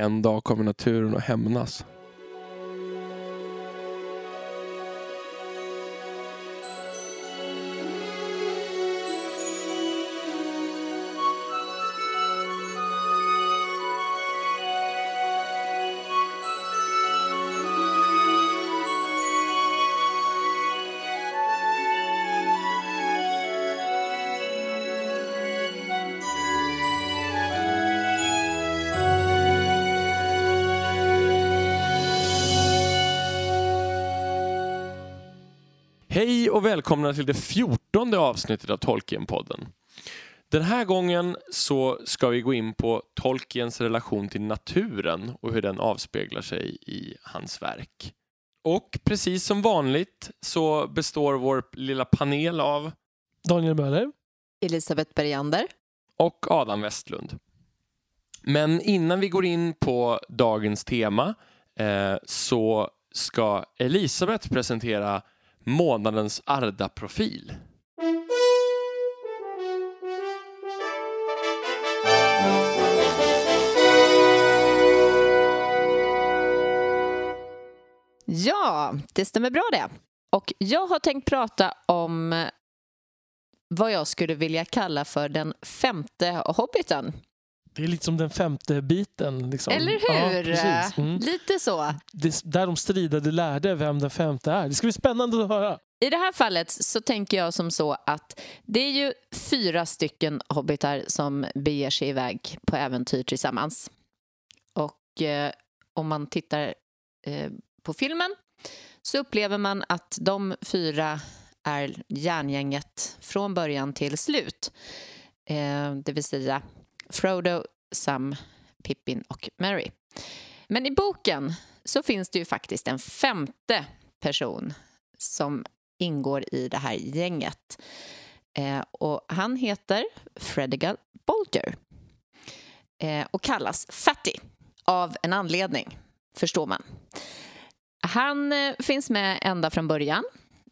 En dag kommer naturen att hämnas. Välkomna till det fjortonde avsnittet av Tolkien-podden. Den här gången så ska vi gå in på Tolkiens relation till naturen och hur den avspeglar sig i hans verk. Och precis som vanligt så består vår lilla panel av Daniel Möller. Elisabeth Bergander. och Adam Westlund. Men innan vi går in på dagens tema eh, så ska Elisabeth presentera månadens Arda-profil. Ja, det stämmer bra det. Och jag har tänkt prata om vad jag skulle vilja kalla för den femte hobbiten. Det är lite som den femte biten. Liksom. Eller Ja, hur? precis. Mm. Lite så. Det är där de stridade lärde vem den femte är. Det ska bli spännande att höra. I det här fallet så tänker jag som så att det är ju fyra stycken hobbitar som beger sig iväg på äventyr tillsammans. Och eh, om man tittar eh, på filmen så upplever man att de fyra är järngänget från början till slut. Eh, det vill säga Frodo, Sam, Pippin och Mary. Men i boken så finns det ju faktiskt en femte person som ingår i det här gänget. Eh, och han heter Fredegal Bolger eh, och kallas Fatty av en anledning, förstår man. Han eh, finns med ända från början.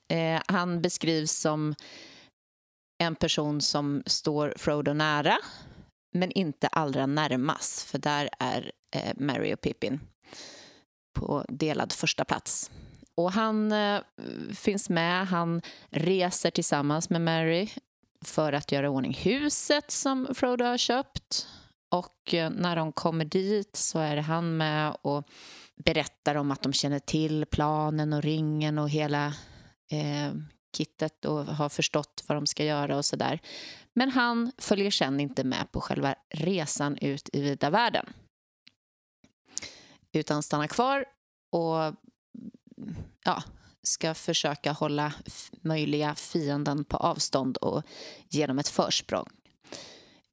Eh, han beskrivs som en person som står Frodo nära men inte allra närmast, för där är eh, Mary och Pippin på delad första plats. Och han eh, finns med, han reser tillsammans med Mary för att göra i ordning huset som Frodo har köpt. Och eh, när de kommer dit så är han med och berättar om att de känner till planen och ringen och hela eh, kittet och har förstått vad de ska göra och sådär. Men han följer sen inte med på själva resan ut i vida världen. Utan stannar kvar och ja, ska försöka hålla möjliga fienden på avstånd och ge dem ett försprång.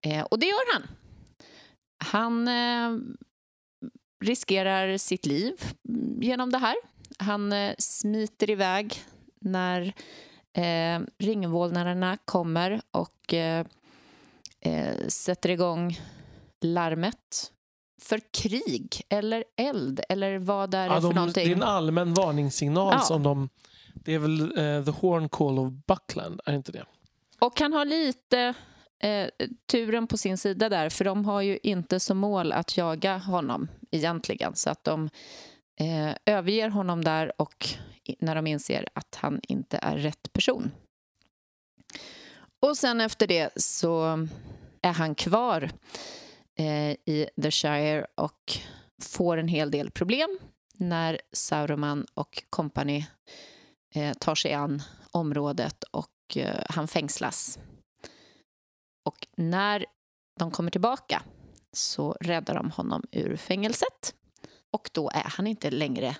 Eh, och det gör han. Han eh, riskerar sitt liv genom det här. Han eh, smiter iväg när eh, ringvålnaderna kommer och eh, eh, sätter igång larmet för krig eller eld eller vad det är Ja, för de, någonting. det är en allmän varningssignal Ja. som de... Det är väl eh, the horn call of Buckland, är det inte det? Och han har lite eh, turen på sin sida där, för de har ju inte som mål att jaga honom egentligen. Så att de eh, överger honom där och när de inser att han inte är rätt person. Och sen efter det så är han kvar eh, i The Shire och får en hel del problem när Sauroman och kompani eh, tar sig an området och eh, han fängslas. Och när de kommer tillbaka så räddar de honom ur fängelset och då är han inte längre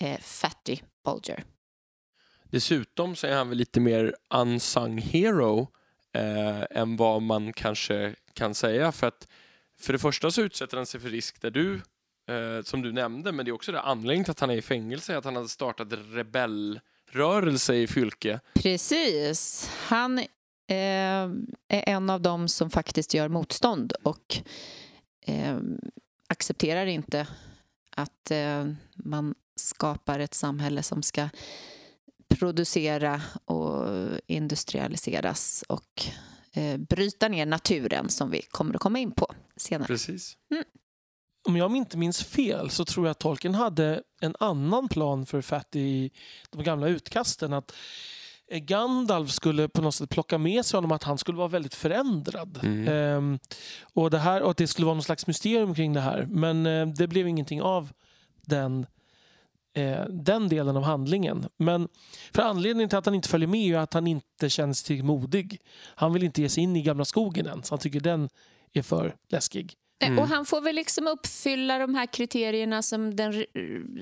eh, Fatty Bulger. Dessutom så är han väl lite mer unsung hero eh, än vad man kanske kan säga. För att för det första så utsätter han sig för risk där du, eh, som du nämnde, men det är också det anledningen till att han är i fängelse, att han hade startat rebellrörelse i Fylke. Precis. Han eh, är en av dem som faktiskt gör motstånd och eh, accepterar inte att eh, man skapar ett samhälle som ska producera och industrialiseras och eh, bryta ner naturen som vi kommer att komma in på senare. Precis. Mm. om jag inte minns fel så tror jag att Tolkien hade en annan plan för Fatty i de gamla utkasten. Att eh, Gandalf skulle på något sätt plocka med sig honom att han skulle vara väldigt förändrad. Mm. Ehm, och, det här, och att det skulle vara någon slags mysterium kring det här. Men eh, det blev ingenting av den, eh, den delen av handlingen. Men för anledningen till att han inte följer med är att han inte känns till modig. Han vill inte ge sig in i gamla skogen än, så han tycker den är för läskig. Nej, Mm. Och han får väl liksom uppfylla de här kriterierna som den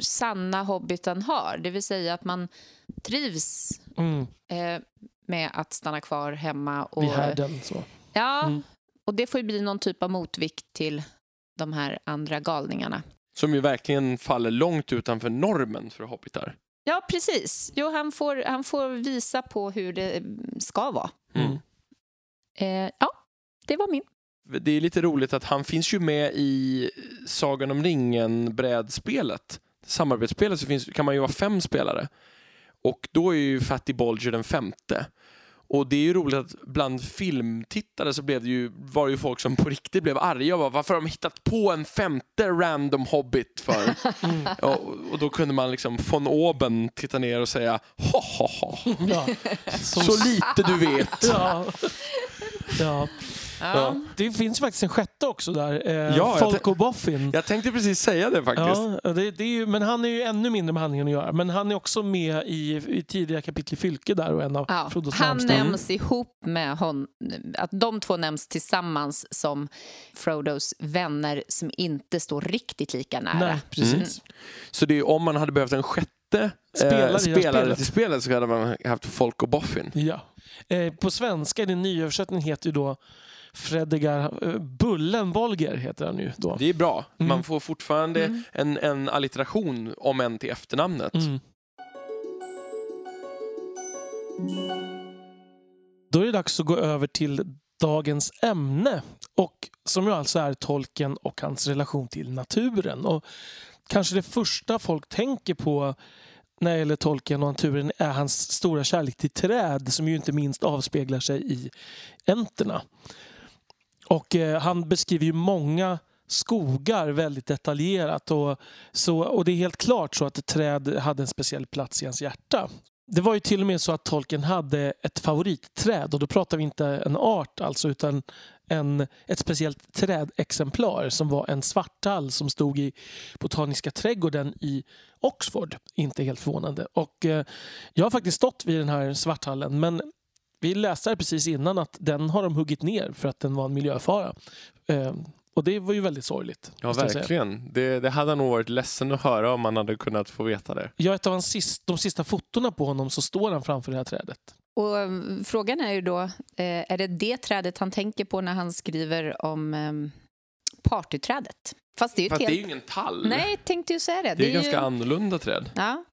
sanna hobbiten har. Det vill säga att man trivs Mm, eh, med att stanna kvar hemma. Och, vid härden. Så. ja, Mm. och det får ju bli någon typ av motvikt till de här andra galningarna. Som ju verkligen faller långt utanför normen för hobbitar. Ja, precis. Jo, han, får, han får visa på hur det mm, ska vara. Mm. Eh, ja, det var min. Det är lite roligt att han finns ju med i Sagan om ringen-brädspelet. Samarbetsspelet så finns, kan man ju vara fem spelare. Och då är ju Fatty Bolger den femte. Och det är ju roligt att bland filmtittare så blev det ju, var det ju folk som på riktigt blev arga och bara, varför har de hittat på en femte random hobbit för? Mm. och, och då kunde man liksom von oben titta ner och säga ha ha ha, Ja. Som- så lite du vet. Ja. Ja. Ja. Det finns faktiskt en sjätte också där. Eh, Ja, jag Folko Boffin. Jag tänkte precis säga det faktiskt. Ja, det, det är ju, men han är ju ännu mindre med handlingen att göra. Men han är också med i, i tidiga kapitel i Fylke där och en av Ja, Frodos han närmsta. nämns ihop med hon, att de två nämns tillsammans som Frodos vänner som inte står riktigt lika nära. Nej, precis. Så det är, om man hade behövt en sjätte Spelare i eh, spelare till spelet så hade man haft Folk och Boffin. Ja. Eh, på svenska, den nyöversättningen heter ju då Fredegar eh, Bullen Bolger heter han ju då. Det är bra. Mm. Man får fortfarande Mm. en, en allitteration om en till efternamnet. Mm. Då är det dags att gå över till dagens ämne. Och som ju alltså är tolken och hans relation till naturen. Och kanske det första folk tänker på när det gäller tolken och naturen är hans stora kärlek till träd som ju inte minst avspeglar sig i enterna. Och eh, han beskriver ju många skogar väldigt detaljerat och, så, och det är helt klart så att ett träd hade en speciell plats i hans hjärta. Det var ju till och med så att Tolkien hade ett favoritträd och då pratar vi inte en art alltså utan en, ett speciellt trädexemplar som var en svartall som stod i Botaniska trädgården i Oxford. Inte helt förvånande. Och, eh, jag har faktiskt stått vid den här svarthallen men vi läste här precis innan att den har de huggit ner för att den var en miljöfara. Eh, och det var ju väldigt sorgligt. Ja, verkligen. Det, det hade han nog varit ledsen att höra om man hade kunnat få veta det. Ja, ett av hans sist, de sista fotona på honom så står han framför det här trädet. Och eh, frågan är ju då, eh, är det det trädet han tänker på när han skriver om eh, partyträdet? Fast det är ju Fast det är ju helt... ingen tall. Nej, tänkte ju säga det. det är, ju... ganska annorlunda träd. Ja.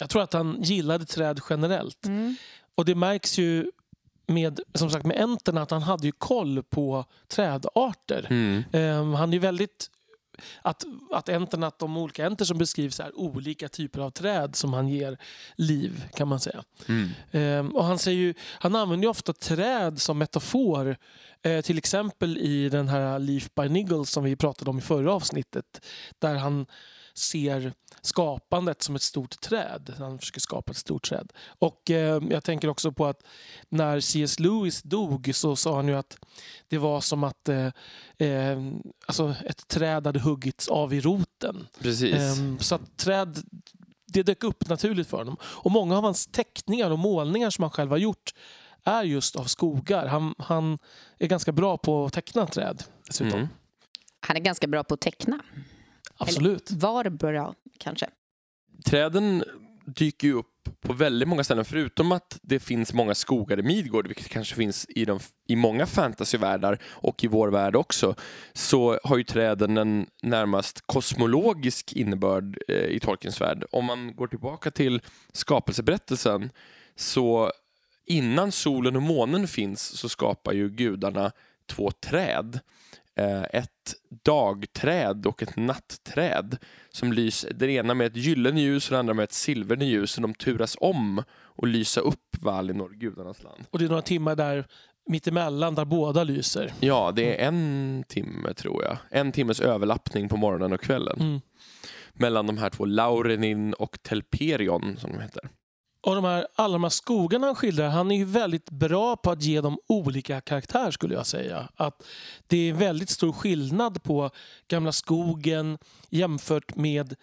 Jag tror att han gillade träd generellt. Mm. Och det märks ju med, som sagt, med enterna att han hade ju koll på trädarter. Mm. Ehm, han är väldigt... Att, att, enterna, att de olika enter som beskrivs är olika typer av träd som han ger liv, kan man säga. Mm. Ehm, och han, säger ju, han använder ofta träd som metafor. Eh, till exempel i den här Leaf by Niggle som vi pratade om i förra avsnittet. Där han ser skapandet som ett stort träd. Han försöker skapa ett stort träd. Och eh, jag tänker också på att när C.S. Lewis dog så sa han ju att det var som att eh, eh, alltså ett träd hade huggits av i roten. Precis. Ehm, så att träd, det dök upp naturligt för honom. Och många av hans teckningar och målningar som han själv har gjort är just av skogar. Han, han är ganska bra på att teckna träd dessutom. Mm. Han är ganska bra på att teckna. Absolut. Var bra, kanske. Träden dyker ju upp på väldigt många ställen förutom att det finns många skogar i Midgård, vilket kanske finns i, de, i många fantasyvärldar och i vår värld också, så har ju träden en närmast kosmologisk innebörd eh, i Tolkiens värld. Om man går tillbaka till skapelseberättelsen så innan solen och månen finns så skapar ju gudarna två träd. Eh, ett dagträd och ett nattträd som lyser, det ena med ett gyllene ljus och det andra med ett silverne ljus. Och de turas om och lysa upp Valinor, gudarnas land. Och det är några timmar där mittemellan där båda lyser. Ja, det är en timme tror jag. En timmes överlappning på morgonen och kvällen. Mm. Mellan de här två, Laurenin och Telperion som de heter. Och de här, alla de här skogarna han skildrar, han är ju väldigt bra på att ge dem olika karaktär skulle jag säga. Att det är väldigt stor skillnad på Gamla skogen jämfört med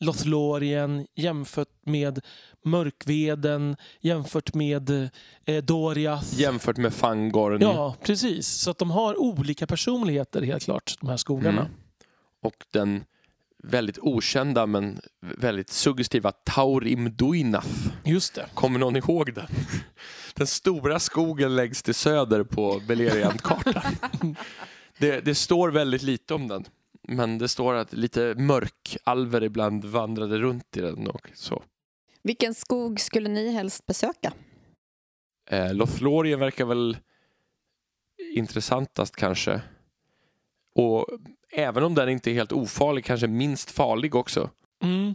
Lothlorien, jämfört med Mörkveden, jämfört med eh, Doriath. Jämfört med Fangorn. Ja, precis. Så att de har olika personligheter helt klart, de här skogarna. Mm. Och den väldigt okända men väldigt suggestiva Taurim Duinath. Just det. Kommer någon ihåg den? Den stora skogen längst till söder på Beleriand-kartan. det, det står väldigt lite om den. Men det står att lite mörkalver ibland vandrade runt i den och så. Vilken skog skulle ni helst besöka? Eh, Lothlorien verkar väl intressantast kanske. Och även om den inte är helt ofarlig, kanske minst farlig också. Mm.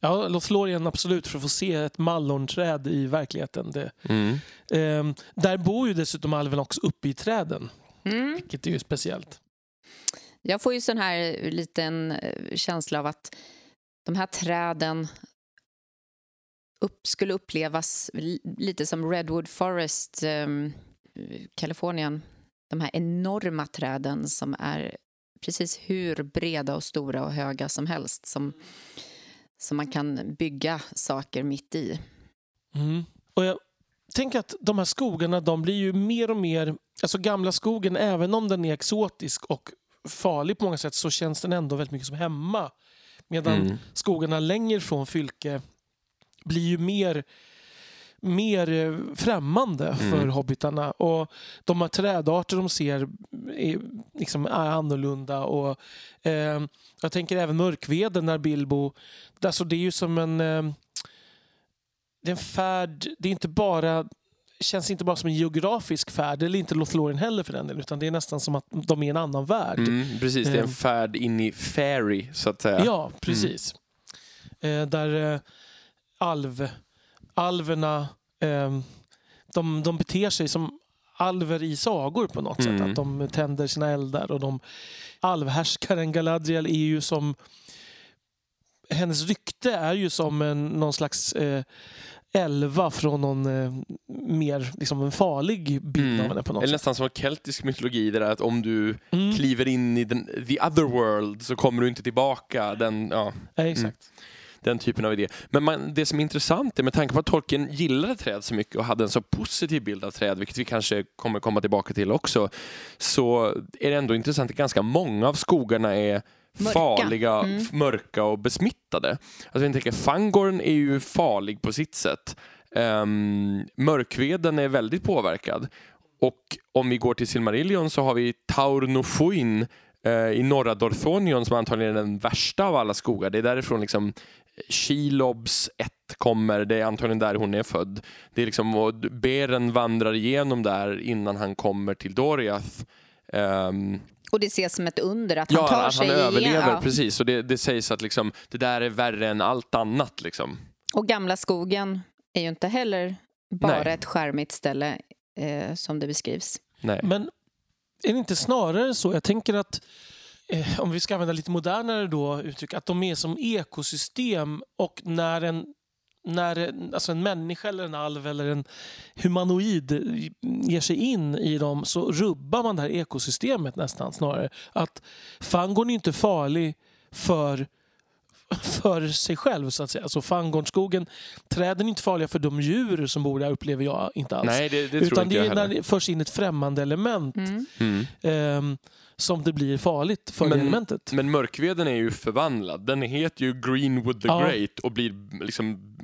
Ja, Lothlorien absolut för att få se ett mallonträd i verkligheten. Det, Mm. ehm, där bor ju dessutom alven också uppe i träden, Mm. vilket är ju speciellt. Jag får ju sån här liten eh, känsla av att de här träden upp, skulle upplevas li- lite som Redwood Forest, um, Kalifornien. De här enorma träden som är precis hur breda och stora och höga som helst som, som man kan bygga saker mitt i. Mm. Och jag tänker att de här skogarna de blir ju mer och mer... Alltså gamla skogen, även om den är exotisk och farlig på många sätt så känns den ändå väldigt mycket som hemma. Medan Mm. skogarna längre från Fylke blir ju mer, mer eh, främmande Mm. för hobbitarna. Och de här trädarter de ser är, liksom, är annorlunda. Och, eh, jag tänker även mörkveden när Bilbo... Alltså det är ju som en... Eh, det är en färd... Det är inte bara känns inte bara som en geografisk färd, eller inte Lothlorien heller för den delen, utan det är nästan som att de är en annan värld. Mm, precis, det är en Eh. färd in i fairy så att säga. Ja, precis. Eh, där eh, alv, alverna eh, de, de beter sig som alver i sagor på något Mm. sätt. Att de tänder sina eldar och de alvhärskaren Galadriel är ju som hennes rykte är ju som en, någon slags eh, elva från någon eh, mer liksom en farlig bild Mm. av henne på något Eller nästan som keltisk mytologi, det där att om du Mm. kliver in i den, the other world så kommer du inte tillbaka. Den, ja, Ja, exakt. Den typen av idé. Men man, det som är intressant är med tanke på att Tolkien gillade träd så mycket och hade en så positiv bild av träd, vilket vi kanske kommer komma tillbaka till också, så är det ändå intressant att ganska många av skogarna är Mörka. farliga, Mm. mörka och besmittade. Alltså jag tänker, Fangorn är ju farlig på sitt sätt. Um, mörkveden är väldigt påverkad. Och om vi går till Silmarillion så har vi Taur Nofuin eh, i norra Dorthonion som antagligen är den värsta av alla skogar. Det är därifrån liksom Shelobs ett kommer, det är antagligen där hon är född. Det är liksom, och Beren vandrar igenom där innan han kommer till Doriath. Ehm, Och det ses som ett under att ja, han tar att han sig överlever, igen. Ja. precis. Och det, det sägs att liksom, det där är värre än allt annat. Liksom. Och Gamla skogen är ju inte heller bara Nej. ett skärmigt ställe eh, som det beskrivs. Nej. Men är det inte snarare så? Jag tänker att eh, om vi ska använda lite modernare då, uttryck, att de är som ekosystem och när en när alltså en människa eller en alv eller en humanoid ger sig in i dem så rubbar man det här ekosystemet nästan snarare. Att Fangorn är inte farlig för, för sig själv så att säga. Alltså Fangornskogen, träden är inte farliga för de djur som bor där upplever jag inte alls. Nej, det, det tror Utan inte det är när det förs in ett främmande element Mm. Mm. ehm, som det blir farligt för det Men- elementet. Men mörkveden är ju förvandlad. Den heter ju Greenwood the Ja. Great och blir liksom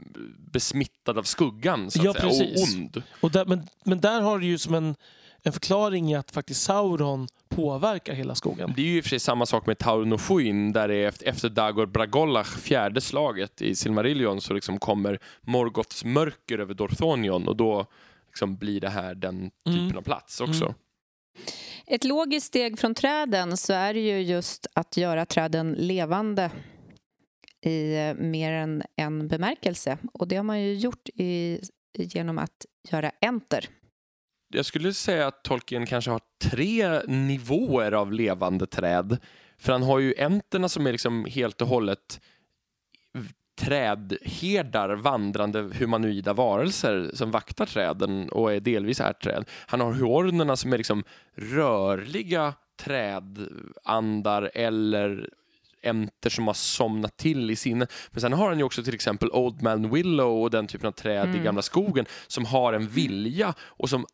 besmittad av skuggan så att Ja, säga, precis. och ond. Och där, men, men där har du ju som en, en förklaring i att faktiskt Sauron påverkar hela skogen. Det är ju i och för sig samma sak med Tauronofuin där det är efter, efter Dagor Bragolach, fjärde slaget i Silmarillion, så liksom kommer Morgoths mörker över Dorthonion och då liksom blir det här den typen Mm. av plats också. Mm. Ett logiskt steg från träden så är det ju just att göra träden levande i eh, mer än en bemärkelse. Och det har man ju gjort i, genom att göra enter. Jag skulle säga att Tolkien kanske har tre nivåer av levande träd. För han har ju enterna som är liksom helt och hållet trädherdar, vandrande humanoida varelser som vaktar träden och är delvis ärträd. Han har huornerna som är liksom rörliga trädandar eller enter som har somnat till i sinne. Men sen har han ju också till exempel Old Man Willow och den typen av träd Mm. i gamla skogen som har en vilja och som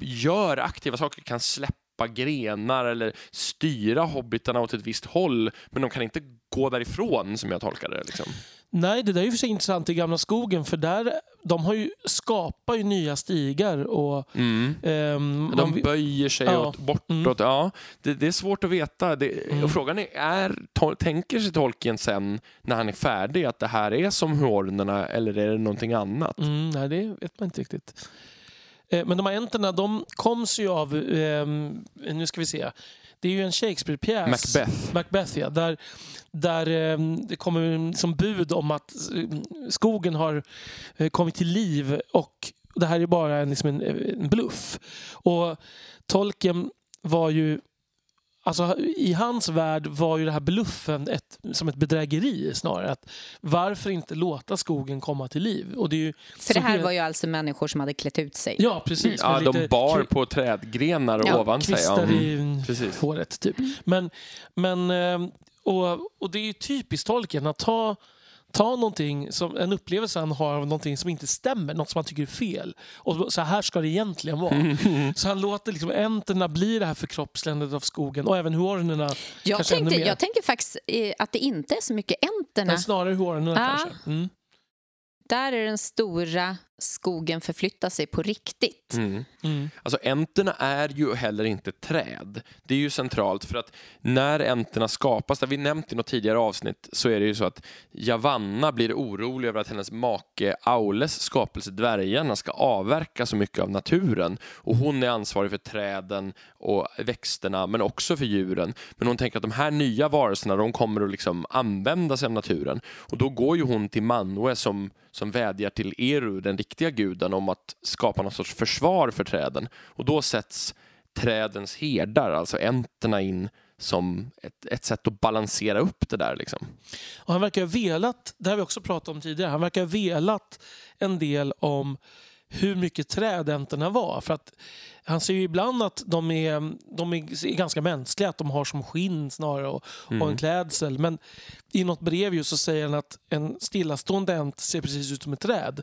gör aktiva saker, kan släppa grenar eller styra hobbitarna åt ett visst håll, men de kan inte gå därifrån som jag tolkar det. Liksom. Nej, det där är ju för sig intressant i Gamla skogen för där de har ju, skapar ju nya stigar och Mm. ehm, De man- böjer sig Ja. åt, bortåt. Mm. Ja, det, det är svårt att veta. Det, Mm. och frågan är, är tol, tänker sig Tolkien sen när han är färdig att det här är som Huornerna eller är det någonting annat? Mm, nej, det vet man inte riktigt. Eh, Men de här enterna, de koms ju av, ehm, nu ska vi se, det är ju en Shakespeare-pjäs. Macbeth. Macbeth, ja. Där, där ehm, det kommer som bud om att eh, skogen har eh, kommit till liv och det här är bara en, liksom en, en bluff. Och Tolkien var ju Alltså, I hans värld var ju det här bluffen ett, som ett bedrägeri snarare. Att varför inte låta skogen komma till liv? Och det är ju För det här helt- var ju alltså människor som hade klätt ut sig. Ja, precis. Ja, de bar kri- på trädgrenar Ja, ovan sig. Ja, kvistar mm. i Precis. håret, typ. Men, men eh, och, och det är ju typiskt Tolkien att ta, ta någonting, som, en upplevelse han har av någonting som inte stämmer, något som han tycker är fel. Och så här ska det egentligen vara. Mm. Så han låter liksom enterna bli det här förkroppsligandet av skogen och även huornerna. Jag, tänkte, mer. jag tänker faktiskt eh, att det inte är så mycket enterna. Men snarare huornerna Ah. kanske. Mm. Där är den stora skogen förflyttar sig på riktigt. Mm. Mm. Alltså enterna är ju heller inte träd. Det är ju centralt för att när enterna skapas, det har vi nämnt i något tidigare avsnitt, så är det ju så att Javanna blir orolig över att hennes make Aules skapelse dvärgarna ska avverka så mycket av naturen. Och hon är ansvarig för träden och växterna men också för djuren. Men hon tänker att de här nya varelserna de kommer att liksom använda sig av naturen. Och då går ju hon till Manwe som, som vädjar till Eru, den riktiga guden, om att skapa någon sorts försvar för träden. Och då sätts trädens herdar, alltså enterna in som ett, ett sätt att balansera upp det där. Liksom. Och han verkar ha velat, det har vi också pratat om tidigare, han verkar ha velat en del om hur mycket trädenterna var. För att han säger ju ibland att de är, de är ganska mänskliga, att de har som skinn snarare och, och en klädsel. Men i något brev ju så säger han att en stillastående ent ser precis ut som ett träd.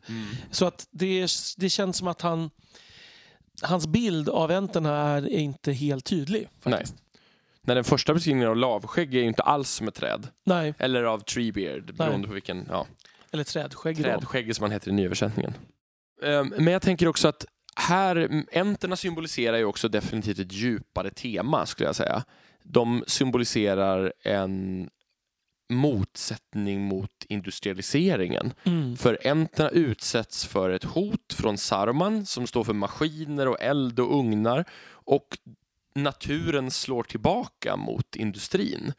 Så att det, det känns som att han, hans bild av enterna är inte helt tydlig. Nej. Faktiskt. När den första beskrivningen av lavskägg är ju inte alls som ett träd. Nej, Eller av treebeard, beroende på vilken ja, eller trädskägg. då. trädskägg som man heter i nyöversättningen. Ehm, Men jag tänker också att här, enterna symboliserar ju också definitivt ett djupare tema skulle jag säga. De symboliserar en motsättning mot industrialiseringen. Mm. För enterna utsätts för ett hot från Saruman som står för maskiner och eld och ugnar och naturen slår tillbaka mot industrin.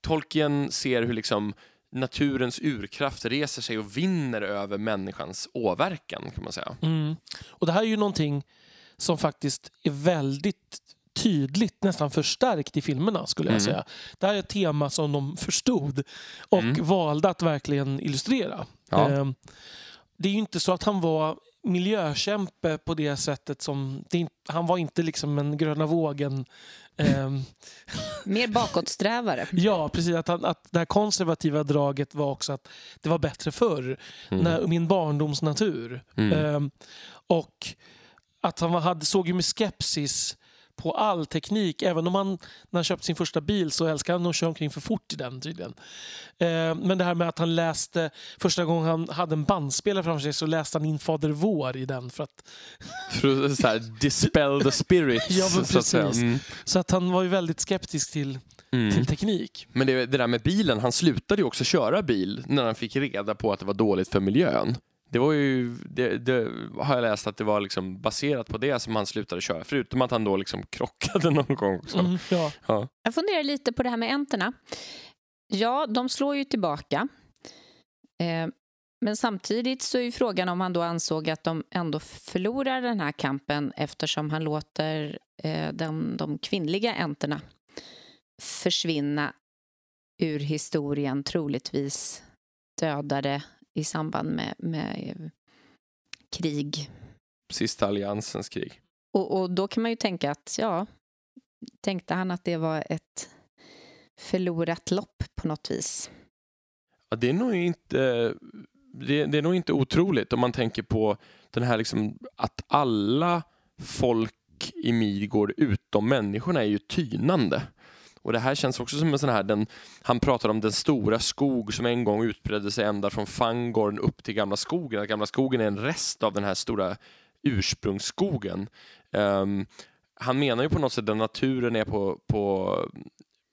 Tolkien ser hur liksom naturens urkraft reser sig och vinner över människans åverkan kan man säga. Mm. Och det här är ju någonting som faktiskt är väldigt tydligt, nästan förstärkt i filmerna skulle jag Mm. säga. Det här är ett tema som de förstod och Mm. valde att verkligen illustrera. Ja. Ehm, Det är ju inte så att han var miljökämpe på det sättet som... Det han var inte liksom en gröna vågen... ehm, Mer bakåtsträvare. Ja, precis. Att, han, att det här konservativa draget var också att det var bättre förr. Mm. När, min barndomsnatur. Mm. Ehm, och att han hade, såg ju med skepsis på all teknik. Även om han, när han köpte sin första bil så älskade han att köra omkring för fort i den tydligen. Ehm, men det här med att han läste, första gången han hade en bandspelare framför sig så läste han in Fader vår i den. För att, För att så här, dispel the spirits. Ja, men så att precis. Mm. så att han var ju väldigt skeptisk till, Mm. till teknik. Men det, det där med bilen, han slutade ju också köra bil när han fick reda på att det var dåligt för miljön. Det var ju, det, det har jag läst att det var liksom baserat på det som han slutade köra. Förutom att han då liksom krockade någon gång också. Mm, ja. Ja. Jag funderar lite på det här med enterna. Ja, de slår ju tillbaka. Eh, Men samtidigt så är frågan om han då ansåg att de ändå förlorar den här kampen eftersom han låter eh, de, de kvinnliga änterna försvinna ur historien, troligtvis dödade i samband med, med krig. Sista alliansens krig. Och, och då kan man ju tänka att, ja, tänkte han att det var ett förlorat lopp på något vis? Ja, det är nog inte det, det, är nog inte otroligt om man tänker på den här liksom att alla folk i Midgård utom människorna är ju tynande. Och det här känns också som en sån här, den, han pratar om den stora skog som en gång utbredde sig ända från Fangorn upp till Gamla skogen. Att Gamla skogen är en rest av den här stora ursprungsskogen. Um, han menar ju på något sätt att naturen är på, på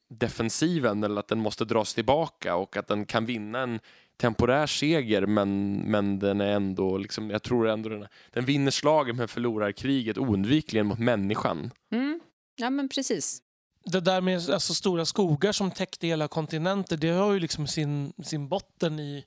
defensiven eller att den måste dras tillbaka och att den kan vinna en temporär seger men, men den är ändå, liksom, jag tror ändå den, den vinner slaget men förlorar kriget oundvikligen mot människan. Mm. Ja men precis. Det där med alltså, stora skogar som täckte hela kontinenter det har ju liksom sin, sin botten i,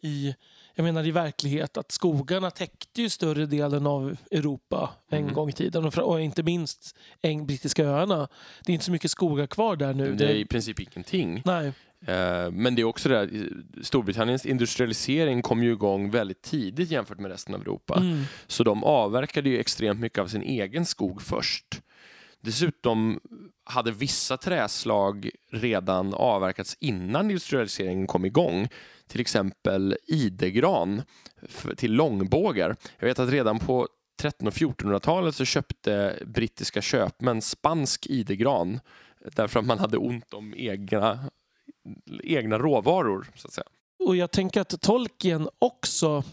i jag menar i verklighet att skogarna täckte ju större delen av Europa en mm. gång i tiden och, och inte minst en, brittiska öarna. Det är inte så mycket skogar kvar där nu. Det är i princip ingenting. Nej. Eh, men det är också det här, Storbritanniens industrialisering kom ju igång väldigt tidigt jämfört med resten av Europa. Mm. Så de avverkade ju extremt mycket av sin egen skog först. Dessutom hade vissa träslag redan avverkats innan industrialiseringen kom igång. Till exempel idegran till långbågar. Jag vet att redan på 1300 och 1400-talet så köpte brittiska köpmän spansk idegran därför att man hade ont om egna egna råvaror. Så att säga. Och jag tänker att Tolkien också,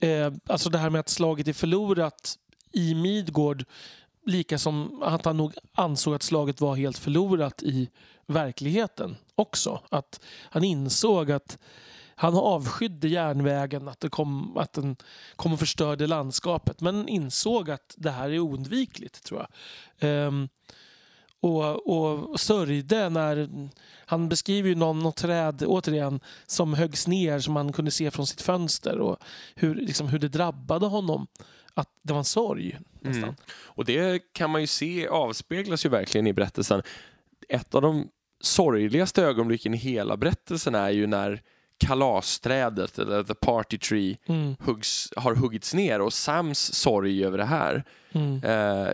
eh, alltså det här med att slaget är förlorat i Midgård, lika som att han nog ansåg att slaget var helt förlorat i verkligheten också. Att han insåg att han avskydde järnvägen, att, det kom, att den kom och förstörde landskapet. Men insåg att det här är oundvikligt, tror jag. Um, och, och sörjde när... Han beskriver ju någon, något träd, återigen, som höggs ner som man kunde se från sitt fönster och hur, liksom, hur det drabbade honom. Att det var en sorg, nästan. Mm. Och det kan man ju se avspeglas ju verkligen i berättelsen. Ett av de sorgligaste ögonblicken i hela berättelsen är ju när kalasträdet, eller the party tree, mm. huggs, har huggits ner och Sams sorg över det här. Mm. Eh,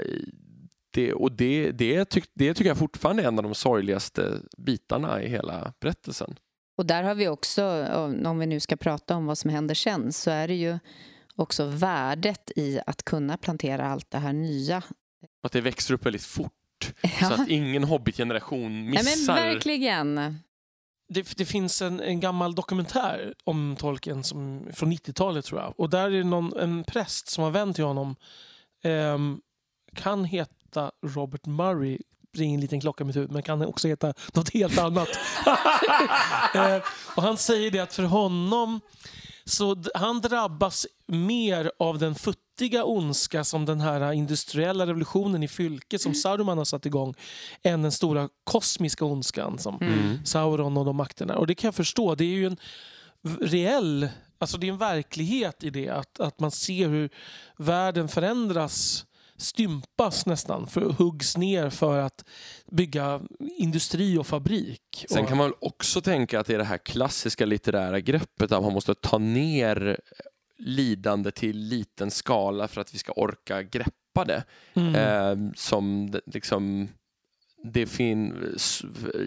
det, och det, det, tyck, det tycker jag fortfarande är en av de sorgligaste bitarna i hela berättelsen. Och där har vi också, om vi nu ska prata om vad som händer sen, så är det ju också värdet i att kunna plantera allt det här nya. Att det växer upp väldigt fort, ja. så att ingen hobbitgeneration missar. Ja, men verkligen. Det, det, finns en, en, gammal dokumentär om Tolkien som, från 90-talet tror jag. Och där är det någon, en präst som har vänt till honom. Eh, kan heta Robert Murray ringer en liten klocka i mitt huvud, men kan också heta något helt annat. eh, och han säger det att för honom så han drabbas mer av den futtiga ondska som den här industriella revolutionen i fylke som Saruman har satt igång än den stora kosmiska ondskan som mm. Sauron och de makterna. Och det kan jag förstå. Det är ju en reell, alltså det är en verklighet i det. Att, att man ser hur världen förändras stympas nästan, för, huggs ner för att bygga industri och fabrik. Sen kan man också tänka att det är det här klassiska litterära greppet att man måste ta ner lidande till liten skala för att vi ska orka greppa det. Mm. Eh, som liksom det fin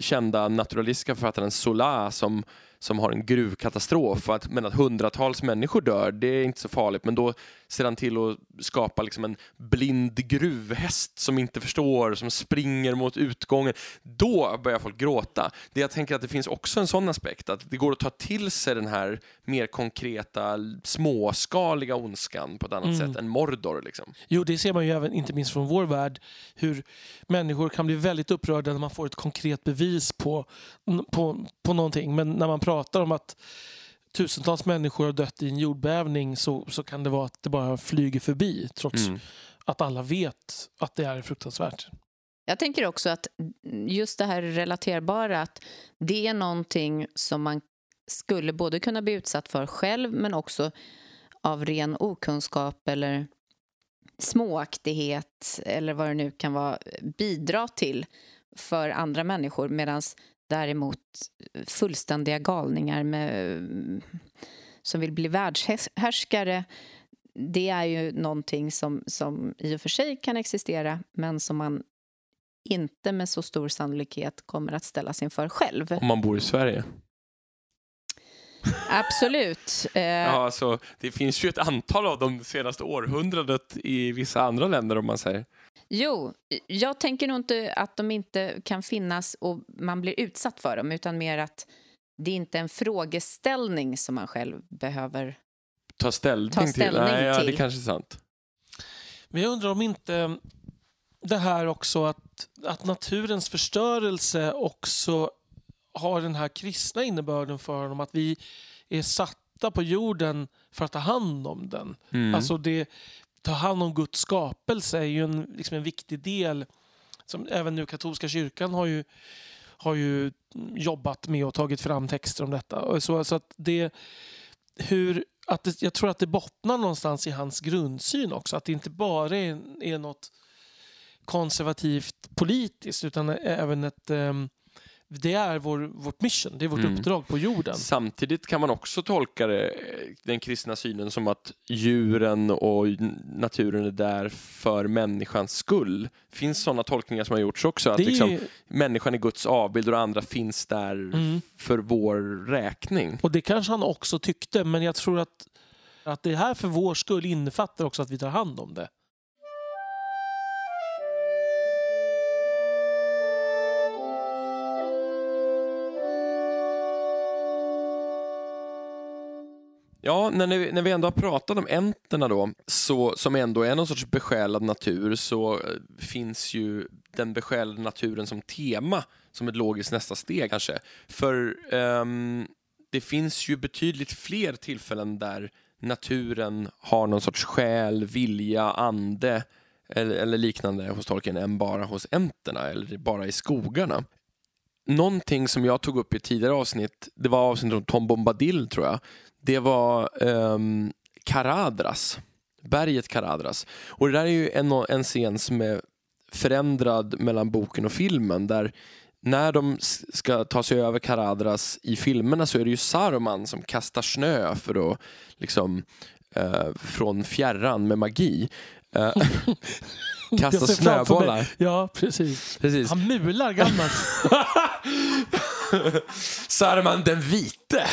kända naturalistiska författaren Zola som som har en gruvkatastrof. Att, men att hundratals människor dör, det är inte så farligt. Men då ser han till att skapa liksom en blind gruvhäst som inte förstår, som springer mot utgången. Då börjar folk gråta. Det jag tänker att det finns också en sån aspekt, att det går att ta till sig den här mer konkreta, småskaliga ondskan på ett annat mm. sätt än Mordor. Liksom. Jo, det ser man ju även, inte minst från vår värld, hur människor kan bli väldigt upprörda när man får ett konkret bevis på, på, på någonting. Men när man pratar om att tusentals människor har dött i en jordbävning så, så kan det vara att det bara flyger förbi trots mm. att alla vet att det är fruktansvärt. Jag tänker också att just det här relaterbara, att det är någonting som man skulle både kunna bli utsatt för själv men också av ren okunskap eller småaktighet eller vad det nu kan vara bidra till för andra människor medan däremot fullständiga galningar med, som vill bli världshärskare det är ju någonting som, som i och för sig kan existera men som man inte med så stor sannolikhet kommer att ställas inför själv. Om man bor i Sverige. Absolut. Eh, ja, alltså, det finns ju ett antal av dem senaste århundradet i vissa andra länder om man säger. Jo, jag tänker nog inte att de inte kan finnas och man blir utsatt för dem utan mer att det är inte är en frågeställning som man själv behöver ta ställning, ta ställning till. Nej, ja, till. det kanske är sant. Men jag undrar om inte det här också att, att naturens förstörelse också har den här kristna innebörden för honom. Att vi är satta på jorden för att ta hand om den. Mm. Alltså det, ta hand om Guds skapelse är ju en, liksom en viktig del. Som även nu katolska kyrkan har ju, har ju jobbat med och tagit fram texter om detta. Så, så att det, hur, att det, jag tror att det bottnar någonstans i hans grundsyn också. Att det inte bara är, är något konservativt politiskt utan även ett ehm, det är vår, vårt mission, det är vårt mm. uppdrag på jorden. Samtidigt kan man också tolka det, den kristna synen som att djuren och naturen är där för människans skull. Finns sådana tolkningar som har gjorts också, att liksom, är... människan är Guds avbild och andra finns där mm. för vår räkning. Och det kanske han också tyckte, men jag tror att, att det här för vår skull innefattar också att vi tar hand om det. Ja, när, ni, när vi ändå har pratat om enterna då, så, som ändå är någon sorts besjälad natur, så eh, finns ju den besjälade naturen som tema som ett logiskt nästa steg kanske. För um, det finns ju betydligt fler tillfällen där naturen har någon sorts själ, vilja, ande eller, eller liknande hos tolken än bara hos enterna eller bara i skogarna. Någonting som jag tog upp i tidigare avsnitt, det var avsnittet om Tom Bombadil tror jag, det var ehm, um, Caradras, berget Caradras. Och det där är ju en, en scen som är förändrad mellan boken och filmen där när de ska ta sig över Caradras i filmerna så är det ju Saruman som kastar snö för att liksom eh, från fjärran med magi. Uh, kasta snöbollar. Ja, precis. precis. Han mular gammalt. Saruman den vite.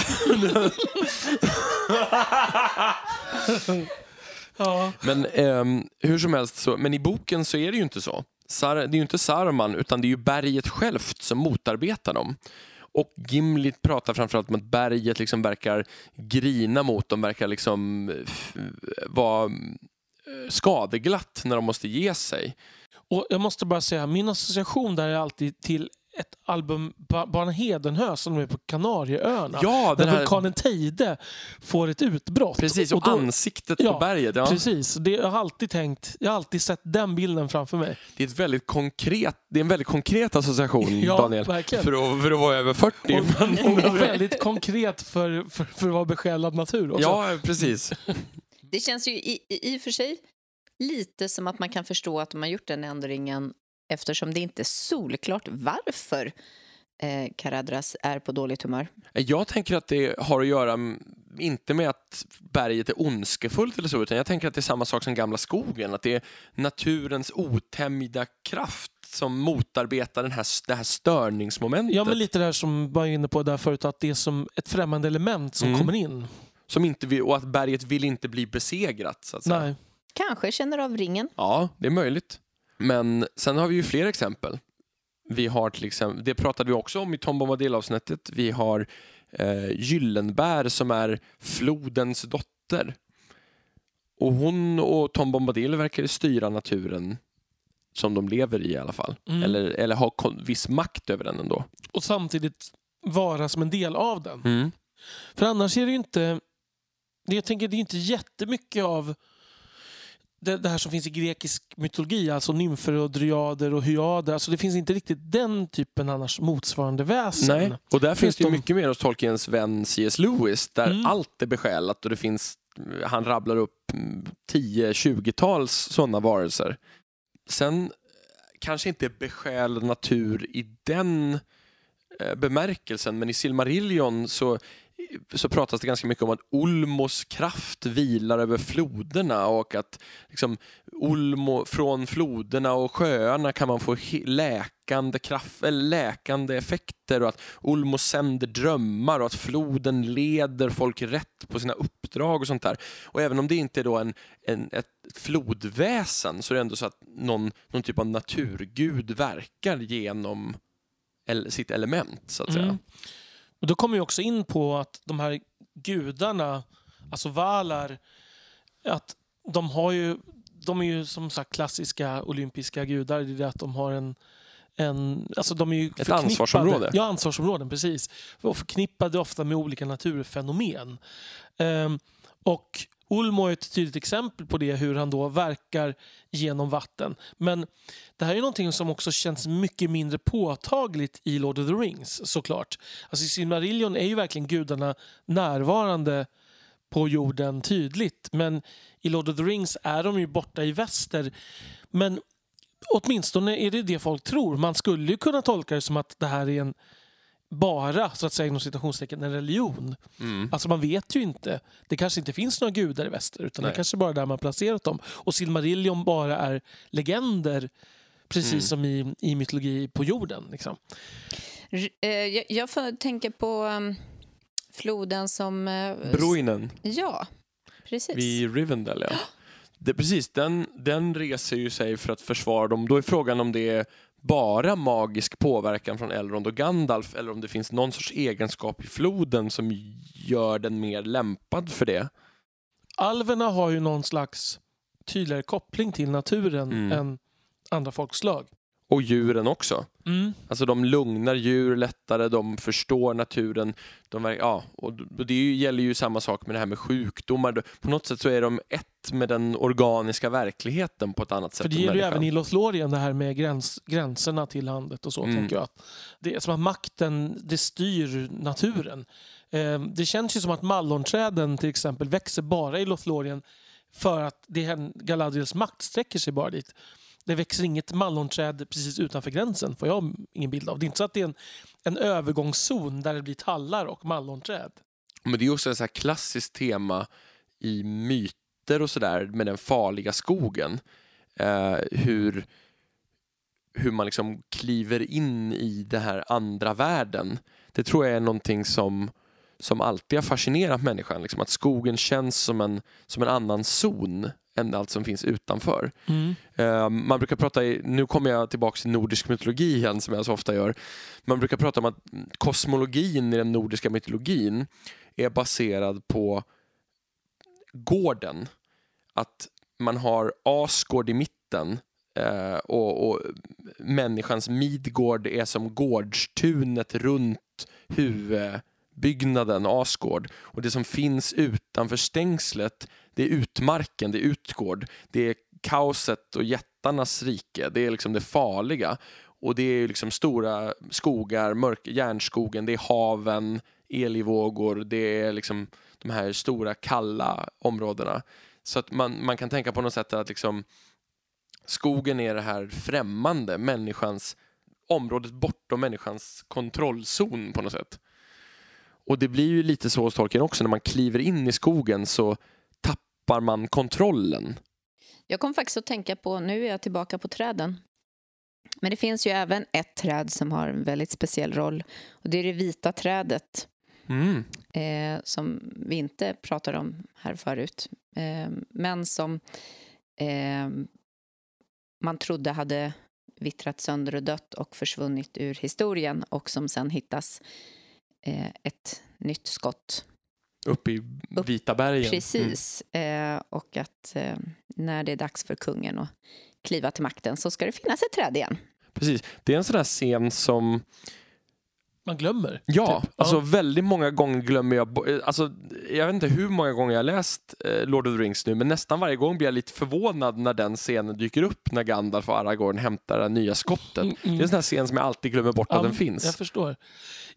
ja. Men um, hur som helst, så, men i boken så är det ju inte så. Sar, det är ju inte Saruman utan det är ju berget självt som motarbetar dem. Och Gimli pratar framförallt om att berget liksom verkar grina mot dem, verkar liksom vara eh, skadeglatt när de måste ge sig. Och Jag måste bara säga, min association där är alltid till ett album, Barn Hedenhö, som är på Kanarieöarna. Ja, där här... vulkanen Teide får ett utbrott. Precis, och, och då... ansiktet ja, på berget. Ja. Precis, det, jag har alltid tänkt, jag har alltid sett den bilden framför mig. Det är, ett väldigt konkret, det är en väldigt konkret association, ja, Daniel. Verkligen. För att, för att vara över 40. Och, och väldigt konkret för, för, för att vara besjälad natur också. Ja, precis. Det känns ju i, i, i och för sig lite som att man kan förstå att de har gjort den ändringen eftersom det inte är solklart varför eh, Karadras är på dåligt humör. Jag tänker att det har att göra inte med att berget är ondskefullt eller så, utan jag tänker att det är samma sak som gamla skogen, att det är naturens otämjda kraft som motarbetar den här, det här störningsmomentet. Ja, men lite det här som var inne på där förut, att det är som ett främmande element som mm. kommer in. Som inte vill, och att berget vill inte bli besegrat. Så att säga. Nej. Kanske känner av ringen. Ja, det är möjligt. Men sen har vi ju fler exempel. Vi har till exempel, det pratade vi också om i Tom Bombadil-avsnittet. Vi har eh, Gyllenbär som är flodens dotter. Och hon och Tom Bombadil verkar styra naturen som de lever i i alla fall. Mm. Eller, eller ha viss makt över den ändå. Och samtidigt vara som en del av den. Mm. För annars är det ju inte... Jag tänker det är inte jättemycket av det, det här som finns i grekisk mytologi, alltså nymfer och dryader och hyader. Alltså det finns inte riktigt den typen annars motsvarande väsen. Nej, och där finns Finns det ju de- mycket mer hos Tolkiens vän C.S. Lewis där Mm. allt är besjälat och det finns, han rabblar upp 10-20-tals sådana varelser. Sen eh, kanske inte besjälad natur i den eh, bemärkelsen, men i Silmarillion så, så pratas det ganska mycket om att Olmos kraft vilar över floderna och att liksom, Olmo, från floderna och sjöarna kan man få läkande, kraft, eller läkande effekter och att Olmo sänder drömmar och att floden leder folk rätt på sina uppdrag och sånt där. Och även om det inte är då en, en, ett flodväsen så är det ändå så att någon, någon typ av naturgud verkar genom el, sitt element så att säga. Mm. Och då kommer vi också in på att de här gudarna, alltså Valar, att de har ju de är ju som sagt klassiska olympiska gudar. Det är det att de har en, en alltså de är ju förknippade- ansvarsområde. Ja, ansvarsområden, precis. Och förknippade ofta med olika naturfenomen. Ehm, och Ulmo är ett tydligt exempel på det, hur han då verkar genom vatten. Men det här är någonting som också känns mycket mindre påtagligt i Lord of the Rings, såklart. Alltså i Silmarillion är ju verkligen gudarna närvarande på jorden tydligt. Men i Lord of the Rings är de ju borta i väster. Men åtminstone är det det folk tror. Man skulle ju kunna tolka det som att det här är en bara, så att säga inom citationstecken, en religion. Mm. Alltså man vet ju inte. Det kanske inte finns några gudar i väster utan Nej. det kanske bara är där man placerat dem. Och Silmarillion bara är legender precis Mm. som i, i mytologi på jorden. Liksom. Eh, Jag, jag får tänka på um, floden som... eh, Bruinen Ja, precis. vid Rivendell, ja. Det, precis, den, den reser ju sig för att försvara dem. Då är frågan om det är bara magisk påverkan från Elrond och Gandalf eller om det finns någon sorts egenskap i floden som gör den mer lämpad för det. Alverna har ju någon slags tydligare koppling till naturen Mm. än andra folkslag. Och djuren också. Mm. Alltså de lugnar djur lättare, de förstår naturen. De, verk- ja, och det gäller ju samma sak med det här med sjukdomar. På något sätt så är de ett med den organiska verkligheten på ett annat sätt. För det gäller ju även i Lothlorien det här med gräns, gränserna till landet och så. Mm. tänker jag. Det är som att makten det styr naturen. Eh, det känns ju som att mallonträden till exempel växer bara i Lothlorien för att det är Galadriels makt sträcker sig bara dit. Det växer inget mallonträd precis utanför gränsen, får jag ingen bild av. Det är inte så att det är en, en övergångszon där det blir tallar och mallonträd. Men det är också ett så här klassiskt tema i myter och sådär med den farliga skogen. Eh, hur, hur man liksom kliver in i den här andra världen. Det tror jag är någonting som, som alltid har fascinerat människan. Liksom att skogen känns som en, som en annan zon än allt som finns utanför. Eh, man brukar prata, i, nu kommer jag tillbaka till nordisk mytologi igen som jag så ofta gör. Man brukar prata om att kosmologin i den nordiska mytologin är baserad på gården. Att man har Asgård i mitten eh, och, och människans Midgård är som gårdstunet runt huvudbyggnaden Asgård. Och det som finns utanför stängslet det är utmarken, det är utgård. Det är kaoset och jättarnas rike. Det är liksom det farliga. Och det är liksom stora skogar, mörk, järnskogen, det är haven, elivågor, det är liksom de här stora kalla områdena. Så att man, man kan tänka på något sätt att liksom skogen är det här främmande, människans området bortom människans kontrollzon på något sätt. Och det blir ju lite så hos Tolkien också, när man kliver in i skogen så tappar man kontrollen. Jag kom faktiskt att tänka på, nu är jag tillbaka på träden. Men det finns ju även ett träd som har en väldigt speciell roll. Och det är det vita trädet Mm. eh, som vi inte pratade om här förut. Eh, men som eh, man trodde hade vittrat sönder och dött och försvunnit ur historien och som sen hittas eh, ett nytt skott. Uppe i Upp- Vita bergen. Mm. Precis. Eh, och att eh, när det är dags för kungen att kliva till makten så ska det finnas ett träd igen. Precis. Det är en sån där scen som man glömmer. Ja, typ. alltså väldigt många gånger glömmer jag eh, alltså, Jag vet inte hur många gånger jag läst eh, Lord of the Rings nu, men nästan varje gång blir jag lite förvånad när den scenen dyker upp när Gandalf och Aragorn hämtar det nya skottet. Mm, mm. Det är en sån här scen som jag alltid glömmer bort att Ja, den finns. Jag förstår.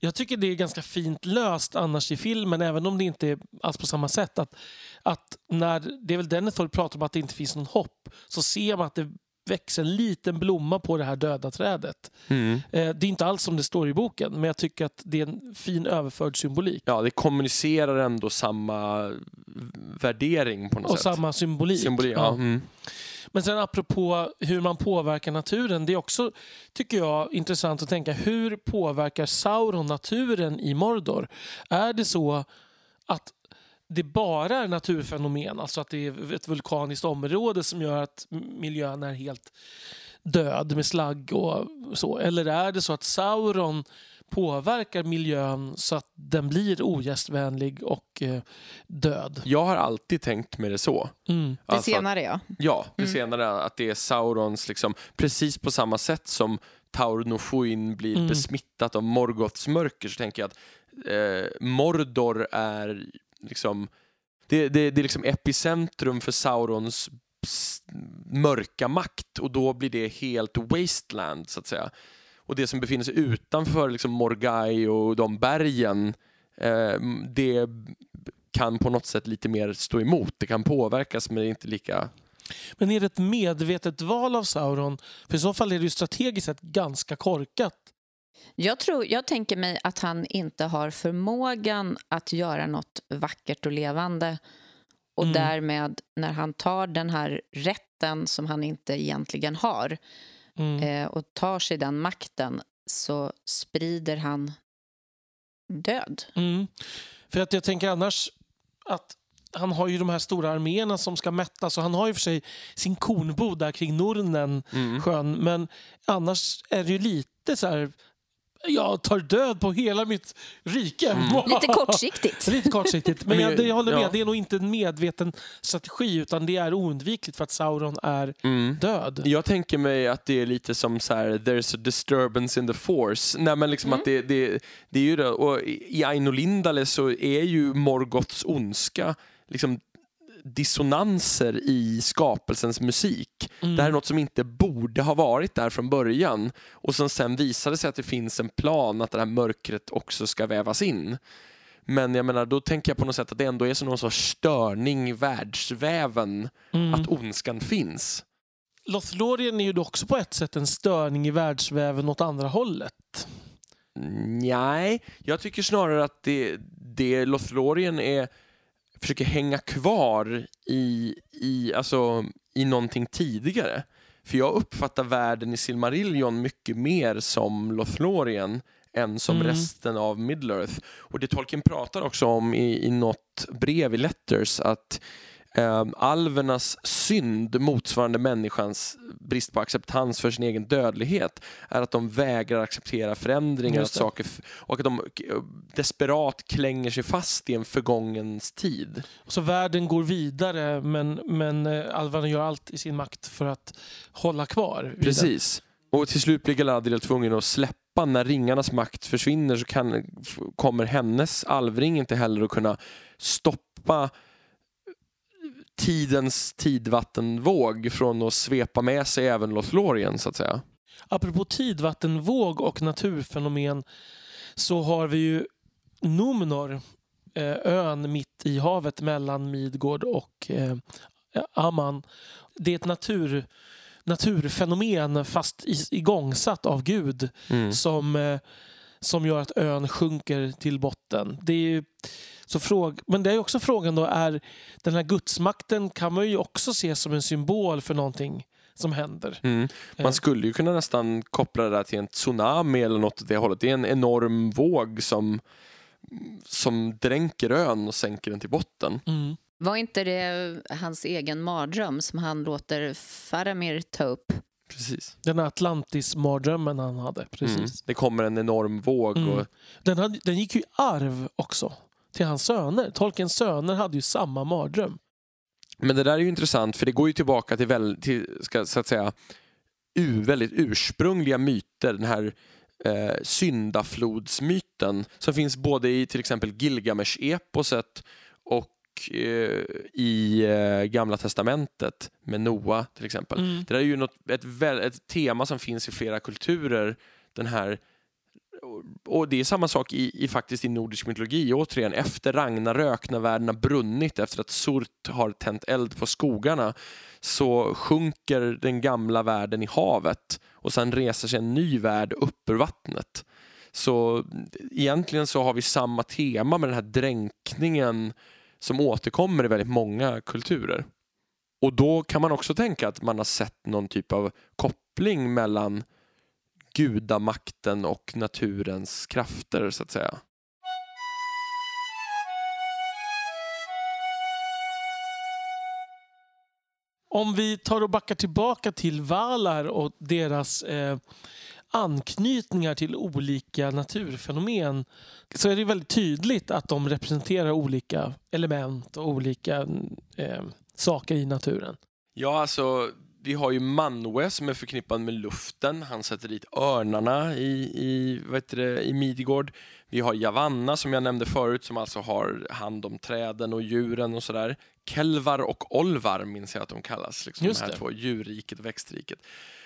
Jag tycker det är ganska fint löst annars i filmen, även om det inte är alls på samma sätt. Att, att när, det är väl Denethor pratar om att det inte finns någon hopp, så ser man att det växer en liten blomma på det här döda trädet. Mm. Eh, det är inte alls som det står i boken, men jag tycker att det är en fin överförd symbolik. Ja, det kommunicerar ändå samma värdering på något Och sätt. samma symbolik. Symbolik. Ja. Mm. Men sen apropå hur man påverkar naturen. Det är också, tycker jag, intressant att tänka. Hur påverkar Sauron naturen i Mordor? Är det så att det bara är naturfenomen, alltså att det är ett vulkaniskt område som gör att miljön är helt död med slagg och så? Eller är det så att Sauron påverkar miljön så att den blir ogästvänlig och eh, död? Jag har alltid tänkt med det så. Mm. Det Alltså att- senare, ja. Ja, det senare att det är Saurons, liksom, precis på samma sätt som Taur Nofuin blir Mm. besmittat av Morgoths mörker så tänker jag att eh, Mordor är liksom det, det, det är liksom epicentrum för Saurons mörka makt och då blir det helt wasteland så att säga. Och det som befinner sig utanför liksom Morgai och de bergen eh, det kan på något sätt lite mer stå emot. Det kan påverkas men det är inte lika Men är det ett medvetet val av Sauron? För i så fall är det ju strategiskt sett ganska korkat. Jag, tror, jag tänker mig att han inte har förmågan att göra något vackert och levande. Och Mm. därmed, när han tar den här rätten som han inte egentligen har Mm. eh, och tar sig den makten så sprider han död. Mm. För att jag tänker annars att han har ju de här stora arméerna som ska mättas och han har ju för sig sin kornbod där kring Nornen Mm. sjön. Men annars är det ju lite så här jag tar död på hela mitt rike. Mm. Lite kortsiktigt. Lite kortsiktigt. Men jag, det, jag håller med, ja. det är nog inte en medveten strategi utan det är oundvikligt för att Sauron är Mm. död. Jag tänker mig att det är lite som så här, there's a disturbance in the force. Nej, men liksom att det, det, det är ju det. Och i i Aino Lindale så är ju Morgoths ondska liksom dissonanser i skapelsens musik. Mm. Det här är något som inte borde ha varit där från början och som sen visade sig att det finns en plan att det här mörkret också ska vävas in. Men jag menar, då tänker jag på något sätt att det ändå är som någon sorts störning i världsväven Mm. att ondskan finns. Lothlorien är ju också på ett sätt en störning i världsväven åt andra hållet. Nej, jag tycker snarare att det, det Lothlorien är försöker hänga kvar i, i, alltså, i någonting tidigare. För jag uppfattar världen i Silmarillion mycket mer som Lothlorien än som Mm. resten av Middle-earth. Och det Tolkien pratar också om i, i något brev i Letters att um, alvernas synd motsvarande människans brist på acceptans för sin egen dödlighet är att de vägrar acceptera förändringar att saker, och att de eh, desperat klänger sig fast i en förgångens tid. Så världen går vidare men, men eh, alvarna gör allt i sin makt för att hålla kvar. vid den. Precis. Och till slut blir Galadriel tvungen att släppa när ringarnas makt försvinner så kan, kommer hennes alvring inte heller att kunna stoppa tidens tidvattenvåg från att svepa med sig även Lothlorien så att säga. Apropå tidvattenvåg och naturfenomen så har vi ju Numnor, eh, ön mitt i havet mellan Midgård och eh, Amman. Det är ett natur, naturfenomen fast igångsatt av Gud Mm. som, eh, som gör att ön sjunker till botten. Det är ju, så fråg, men det är också frågan då, är den här gudsmakten kan man ju också se som en symbol för någonting som händer. Mm. Eh. Man skulle ju kunna nästan koppla det där till en tsunami eller något åt det hållet. Det är en enorm våg som, som dränker ön och sänker den till botten. Mm. Var inte det hans egen mardröm som han låter Faramir ta upp? Precis. Den här Atlantis-mardrömmen han hade. Precis. Mm. Det kommer en enorm våg. Mm. Och, Den, hade, den gick ju i arv också till hans söner. Tolkiens söner hade ju samma mardröm. men det där är ju intressant för det går ju tillbaka till, väl, till ska, så att säga, u, väldigt ursprungliga myter. Den här eh, syndaflodsmyten som finns både i till exempel Gilgamesh-eposet i eh, Gamla Testamentet med Noa till exempel. Mm. Det där är ju något, ett, ett tema som finns i flera kulturer. Den här och det är samma sak i, i faktiskt i nordisk mytologi. Återigen, efter Ragnarök, när världen har brunnit, efter att Surt har tänt eld på skogarna, så sjunker den gamla världen i havet och sen reser sig en ny värld upp ur vattnet. Så egentligen så har vi samma tema med den här dränkningen som återkommer i väldigt många kulturer. Och då kan man också tänka att man har sett någon typ av koppling mellan gudamakten och naturens krafter så att säga. Om vi tar och backar tillbaka till Valar och deras eh, anknytningar till olika naturfenomen så är det väldigt tydligt att de representerar olika element och olika eh, saker i naturen. Ja, alltså vi har ju Manwe som är förknippad med luften. Han sätter dit örnarna i, i, vad heter det, i Midgård. Vi har Javanna som jag nämnde förut som alltså har hand om träden och djuren och sådär. Kelvar och Olvar minns jag att de kallas. Liksom, Just de här det. två, djurriket och växtriket.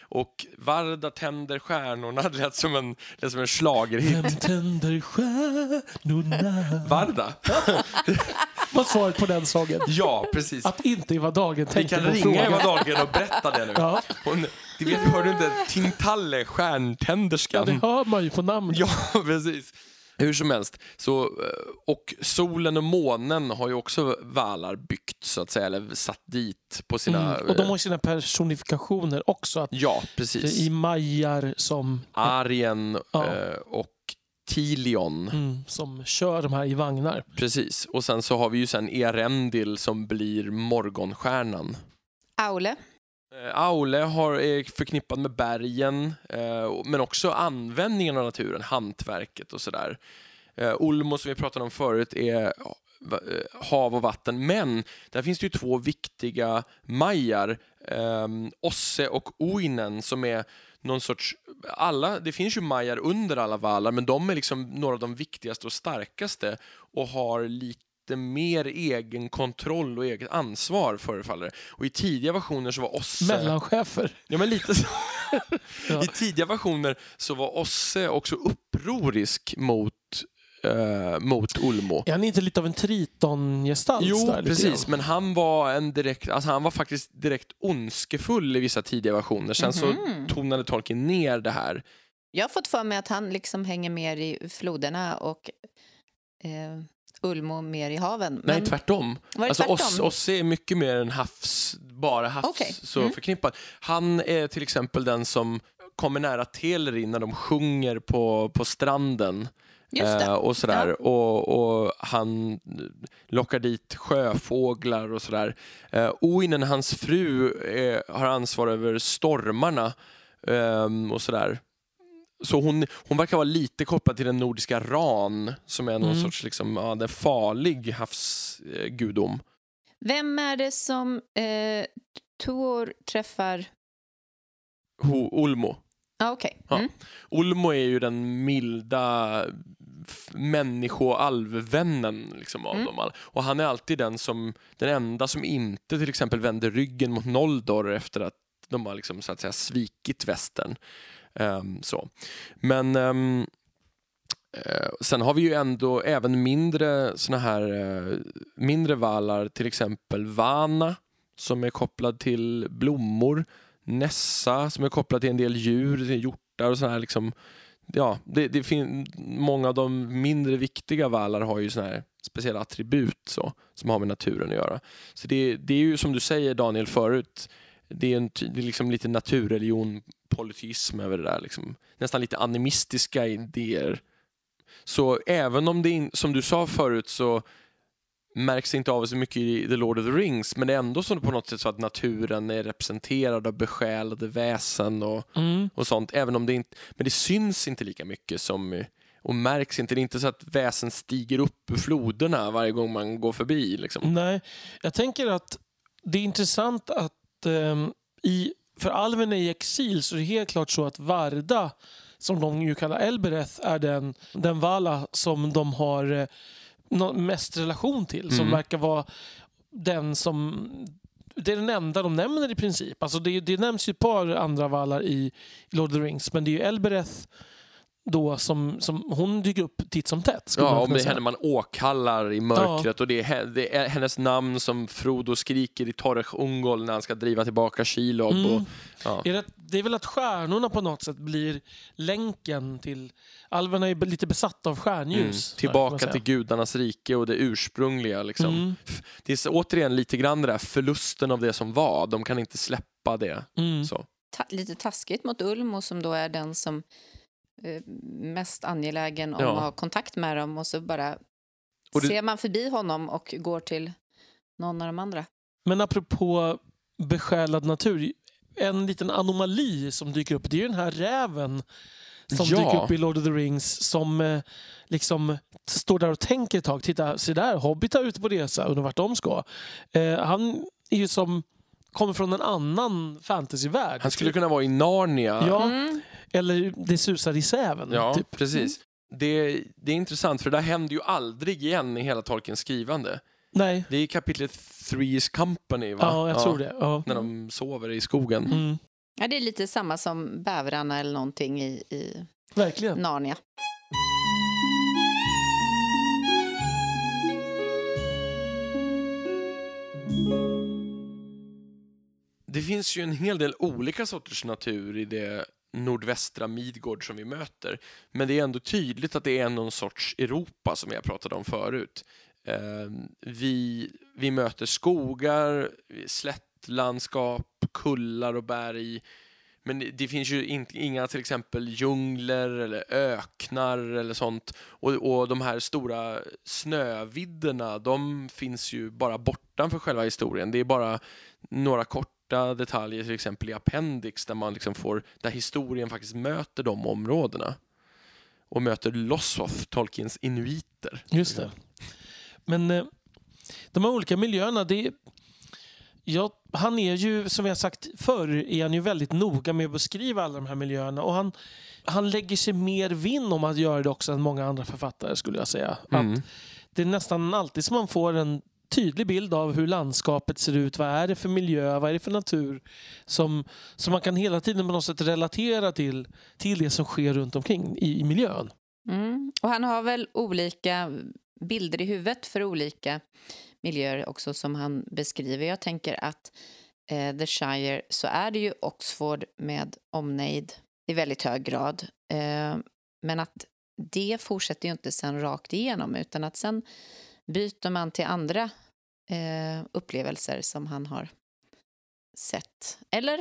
Och Varda tänder stjärnorna, det lät som en, det lät som en schlagerhit. Vem tänder stjärnorna? Varda? Vad svaret på den sången? Ja, precis. Att inte Eva Dagen Vi tänkte kan på ringa frågan. Eva Dahlgren och berätta det nu. Ja. Hon, du vet, hör du inte? Tintalle, ja, stjärntänderskan. det hör man ju på namnet. Ja, precis. Hur som helst, så, eh, och solen och månen har ju också valar byggt så att säga, eller satt dit på sina... Mm. Och de har ju sina personifikationer också. Att Ja, precis. I majar som, Arjen Ja. eh, och Tilion, mm, som kör de här i vagnar. precis. Och sen så har vi ju sen Erendil som blir morgonstjärnan. Aule. Eh, Aule har, är förknippad med bergen, eh, men också användningen av naturen, hantverket och sådär. Eh, Ulmo som vi pratade om förut är eh, hav och vatten, men där finns det ju två viktiga majar, eh, Osse och Oinen som är någon sorts, alla, det finns ju majar under alla valar, men de är liksom några av de viktigaste och starkaste och har lite mer egen kontroll och eget ansvar förefaller det. Och i tidiga versioner så var Osse... Mellanchefer. Ja, men lite så. Ja. I tidiga versioner så var Osse också upprorisk mot, eh, mot Ulmo. Är han inte lite av en tritongestalt? Jo, där, precis. Men han var, en direkt, alltså han var faktiskt direkt ondskefull i vissa tidiga versioner. Sen så Mhm. tonade Tolkien ner det här. Jag har fått för mig att han liksom hänger mer i floderna och eh, Ulmo mer i haven. Nej, Men tvärtom. var Alltså tvärtom? Osse, är mycket mer en havs, bara havs Okej. så Mm. förknippad. Han är till exempel den som kommer nära Telerin när de sjunger på, på stranden. Eh, och sådär. Och, och han lockar dit sjöfåglar och sådär. Eh, Oinen, hans fru, eh, har ansvar över stormarna ehm, och sådär. Så hon, hon verkar vara lite kopplad till den nordiska ran som är någon Mm. sorts liksom, ja, det farlig havsgudom. Vem är det som eh, Tor träffar? Ho- Ulmo. Ah. Ja. Mm. Ulmo är ju den milda människo-alvvännen liksom, av Mm. dem alla. Och han är alltid den, som, den enda som inte till exempel vänder ryggen mot Noldor efter att de har liksom, så att säga, svikit västern. Um, så. Men um, uh, sen har vi ju ändå även mindre såna här uh, mindre valar, till exempel Vana som är kopplad till blommor. Nessa som är kopplad till en del djur, hjortar och sådana här liksom Ja, det, det fin- många av de mindre viktiga valar har ju såna här speciella attribut så, som har med naturen att göra. Så det, det är ju som du säger Daniel förut, det är, en, det är liksom lite naturreligion, politism över det där. Liksom. Nästan lite animistiska idéer. Så även om det, in, som du sa förut, så märks det inte av så mycket i The Lord of the Rings, men det är ändå så på något sätt så att naturen är representerad av besjälade väsen och, Mm. och sånt, även om det inte, men det syns inte lika mycket som och märks inte. Det är inte så att väsen stiger upp ur floderna varje gång man går förbi. Liksom. Nej, jag tänker att det är intressant att ehm, i, för alven i exil så är det helt klart så att Varda som de ju kallar Elbereth, är den, den Vala som de har eh, mest relation till. Som Mm. verkar vara den som... Det är den enda de nämner i princip. Alltså det, det nämns ju ett par andra vallar i Lord of the Rings, men det är ju Elbereth då som, som hon dyker upp titt som tätt. Ja, om kunna det är säga. henne man åkallar i mörkret och det är, det är hennes namn som Frodo skriker i Torrech Ungol när han ska driva tillbaka Shelob. Mm. Och, ja. Är det, det är väl att stjärnorna på något sätt blir länken till... Alverna är lite besatta av Mm. stjärnljus. man Tillbaka till gudarnas rike och det ursprungliga. Liksom. Mm. Det är så- återigen lite grann det där förlusten av det som var. De kan inte släppa det. Mm. Så. Ta lite taskigt mot Ulmo som då är den som mest angelägen om Ja. att ha kontakt med dem och så bara Och det- ser man förbi honom och går till någon av de andra. Men apropå besjälad natur. En liten anomali som dyker upp, det är ju den här räven som Ja. dyker upp i Lord of the Rings som eh, liksom står där och tänker ett tag. Titta, se där, hobbitar ute på resa, undrar vart de ska. Eh, han är ju som, kommer från en annan fantasyvärld. Han skulle kunna vara i Narnia. Ja, Mm. Eller Det susar i säven. Ja, Typ. precis. Det, det är intressant, för det här händer ju aldrig igen i hela Tolkiens skrivande. Nej, Det är kapitlet Three's Company, va? ja, jag tror det. Ja. När de sover i skogen. Mm. Ja, det är lite samma som bävrarna eller någonting i, i Verkligen. Narnia. Det finns ju en hel del olika sorters natur i det nordvästra Midgård som vi möter. Men det är ändå tydligt att det är någon sorts Europa som jag pratade om förut. Eh, vi, vi möter skogar, slättlandskap, kullar och berg. Men det, det finns ju in, inga till exempel djungler eller öknar eller sånt. Och, och de här stora snövidderna, de finns ju bara bortanför själva historien. Det är bara några korta detaljer, till exempel i Appendix, där man liksom får, där historien faktiskt möter de områdena. Och möter Lossoth, Tolkiens inuiter. Just det. Men eh, de här olika miljöerna, det är, ja, han är ju, som vi har sagt förr, är han ju väldigt noga med att beskriva alla de här miljöerna. Och han, han lägger sig mer vinn om att göra det också än många andra författare skulle jag säga. Mm. Att det är nästan alltid som man får en tydlig bild av hur landskapet ser ut. Vad är det för miljö? Vad är det för natur? Som, som man kan hela tiden på något sätt relatera till, till det som sker runt omkring i, i miljön. Mm. Och han har väl olika bilder i huvudet för olika miljöer också som han beskriver. Jag tänker att eh, The Shire så är det ju Oxford med omnejd i väldigt hög grad. Eh, men att det fortsätter ju inte sen rakt igenom utan att sen byter man till andra eh, upplevelser som han har sett. Eller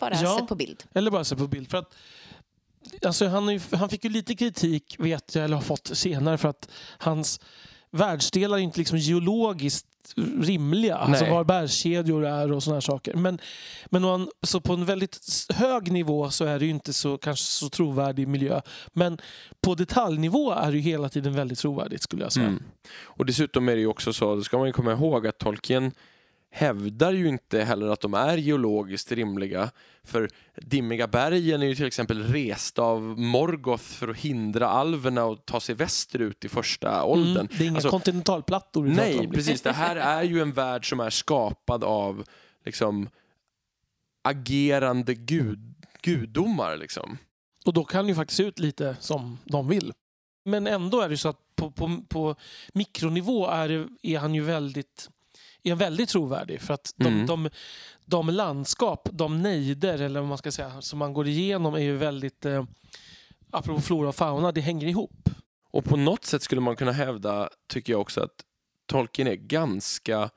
bara Ja. sett på bild. Eller bara se på bild. För att, alltså, han, ju, han fick ju lite kritik, vet jag, eller har fått senare, för att hans världsdelar är inte liksom geologiskt rimliga. Alltså Nej. var bergskedjor är och sådana saker. Men, men om han, så på en väldigt hög nivå så är det ju inte så, kanske så trovärdig miljö. Men på detaljnivå är det ju hela tiden väldigt trovärdigt skulle jag säga. Mm. Och dessutom är det ju också så, det ska man ju komma ihåg, att Tolkien hävdar ju inte heller att de är geologiskt rimliga. För Dimmiga bergen är ju till exempel resta av Morgoth för att hindra alverna att ta sig västerut i första åldern. Mm, det är inga Alltså, kontinentalplattor vi Nej, om. precis. Det här är ju en värld som är skapad av liksom agerande gud, gudomar. Liksom. Och då kan det ju faktiskt se ut lite som de vill. Men ändå är det så att på, på, på mikronivå är, är han ju väldigt, är väldigt trovärdig. För att de, Mm. de, de landskap, de nejder eller vad man ska säga, som man går igenom är ju väldigt, eh, apropå flora och fauna, det hänger ihop. Och på något sätt skulle man kunna hävda, tycker jag också, att Tolkien är ganska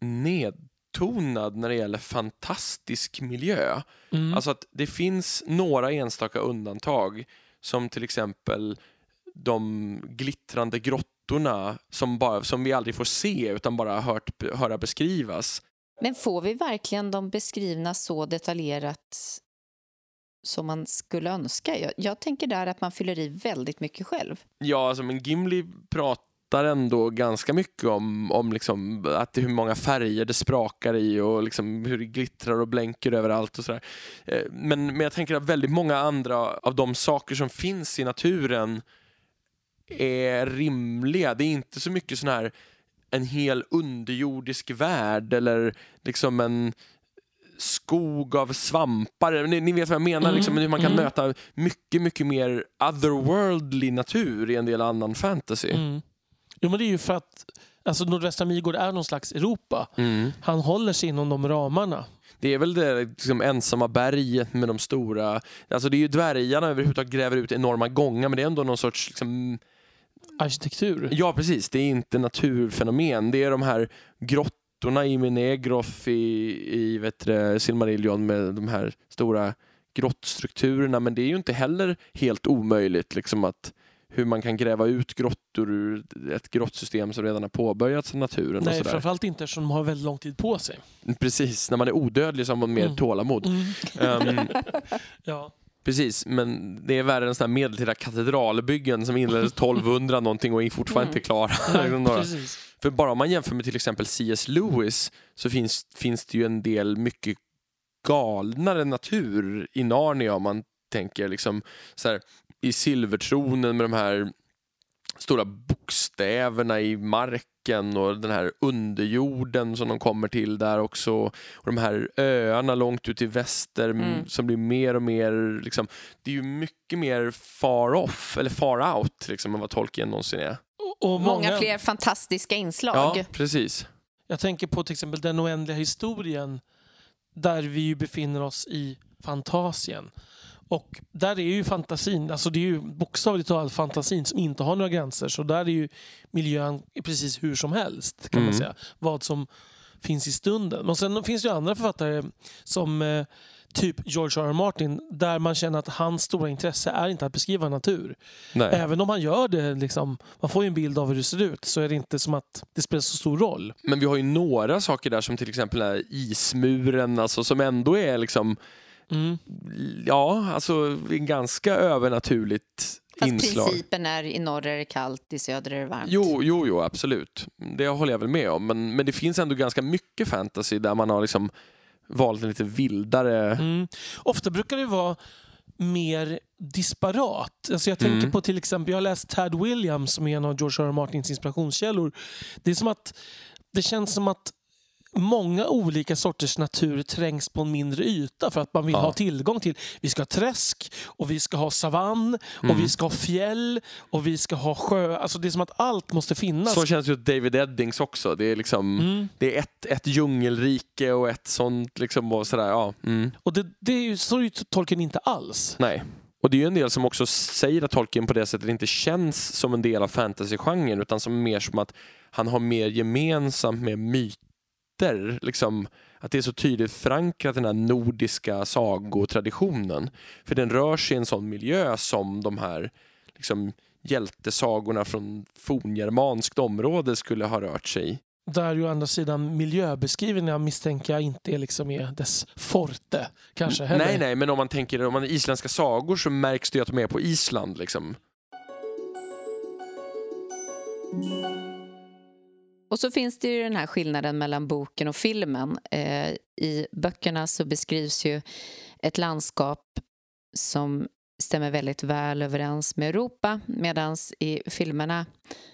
nedtonad när det gäller fantastisk miljö. Mm. Alltså att det finns några enstaka undantag som till exempel de glittrande grottorna som, bara, som vi aldrig får se utan bara hört, höra beskrivas. Men får vi verkligen dem beskrivna så detaljerat som man skulle önska? Jag, jag tänker där att man fyller i väldigt mycket själv. Ja, alltså men Gimli pratar pratar ändå ganska mycket om, om liksom att hur många färger det sprakar i och liksom hur det glittrar och blänker överallt och sådär. Eh, Men, men jag tänker att väldigt många andra av de saker som finns i naturen är rimliga. Det är inte så mycket sån här en hel underjordisk värld eller liksom en skog av svampar. Ni, ni vet vad jag menar, Mm, liksom, hur man kan mm. möta mycket, mycket mer otherworldly natur i en del annan fantasy. Mm. Jo, men det är ju för att alltså, nordvästra Midgård är någon slags Europa. Mm. Han håller sig inom de ramarna. Det är väl det liksom, ensamma berget med de stora... Alltså det är ju dvärgarna överhuvudtaget gräver ut enorma gångar men det är ändå någon sorts... Liksom, Arkitektur. ja precis, det är inte naturfenomen. Det är de här grottorna i Minegroth i, i vet du, det, Silmarillion med de här stora grottstrukturerna men det är ju inte heller helt omöjligt liksom att hur man kan gräva ut grottor ur ett grottsystem som redan har påbörjats av naturen. och Nej, sådär. framförallt inte eftersom de har väldigt lång tid på sig. Precis, när man är odödlig så har man mer Mm. tålamod. Ehm, Ja. Precis, men det är värre än sådana här medeltida katedralbyggen som inleddes 1200 någonting och är fortfarande inte klara. Nej, precis. För bara om man jämför med till exempel C.S. Lewis så finns, finns det ju en del mycket galnare natur i Narnia om man tänker liksom så här, i silvertronen med de här stora bokstäverna i marken och den här underjorden som de kommer till där också. Och de här öarna långt ut i väster Mm. som blir mer och mer, liksom, det är ju mycket mer far off, eller far out liksom, än vad Tolkien någonsin är. Och, och Många fler fantastiska inslag. Ja, precis. Jag tänker på till exempel den oändliga historien där vi ju befinner oss i fantasien. Och där är ju fantasin, alltså det är ju bokstavligt talat fantasin som inte har några gränser. Så där är ju miljön precis hur som helst kan man Mm. säga. Vad som finns i stunden. Men sen finns det ju andra författare som eh, typ George R. R. Martin där man känner att hans stora intresse är inte att beskriva natur. Nej. Även om han gör det, liksom, man får ju en bild av hur det ser ut, så är det inte som att det spelar så stor roll. Men vi har ju några saker där som till exempel den här ismuren, alltså, som ändå är liksom, Mm. ja, alltså en ganska övernaturligt Fast inslag. principen är i norr är det kallt, i söder är det varmt. Jo, jo, jo, absolut. Det håller jag väl med om. Men, men det finns ändå ganska mycket fantasy där man har liksom valt en lite vildare... Mm. Ofta brukar det vara mer disparat. Alltså jag tänker Mm. på till exempel, jag har läst Tad Williams som är en av George R. R. Martins inspirationskällor. Det är som att det känns som att många olika sorters natur trängs på en mindre yta för att man vill Ja. ha tillgång till. Vi ska ha träsk och vi ska ha savann Mm. och vi ska ha fjäll och vi ska ha sjö. Alltså det är som att allt måste finnas. Så känns ju David Eddings också. Det är liksom Mm. det är ett, ett djungelrike och ett sånt liksom och sådär. Ja. Mm. Och det, det är ju, så är ju Tolkien inte alls. Nej. Och det är ju en del som också säger att Tolkien på det sättet inte känns som en del av fantasygenren utan som mer som att han har mer gemensamt med myter. Liksom, att det är så tydligt förankrat i den här nordiska sagotraditionen. För den rör sig i en sån miljö som de här liksom, hjältesagorna från forngermanskt område skulle ha rört sig i. Där ju å andra sidan miljöbeskrivningarna misstänker jag inte är, liksom är dess forte. Kanske heller. Nej, nej, men om man tänker om man är isländska sagor så märks det att de är på Island. Liksom. Och så finns det ju den här skillnaden mellan boken och filmen. Eh, I böckerna så beskrivs ju ett landskap som stämmer väldigt väl överens med Europa medan i filmerna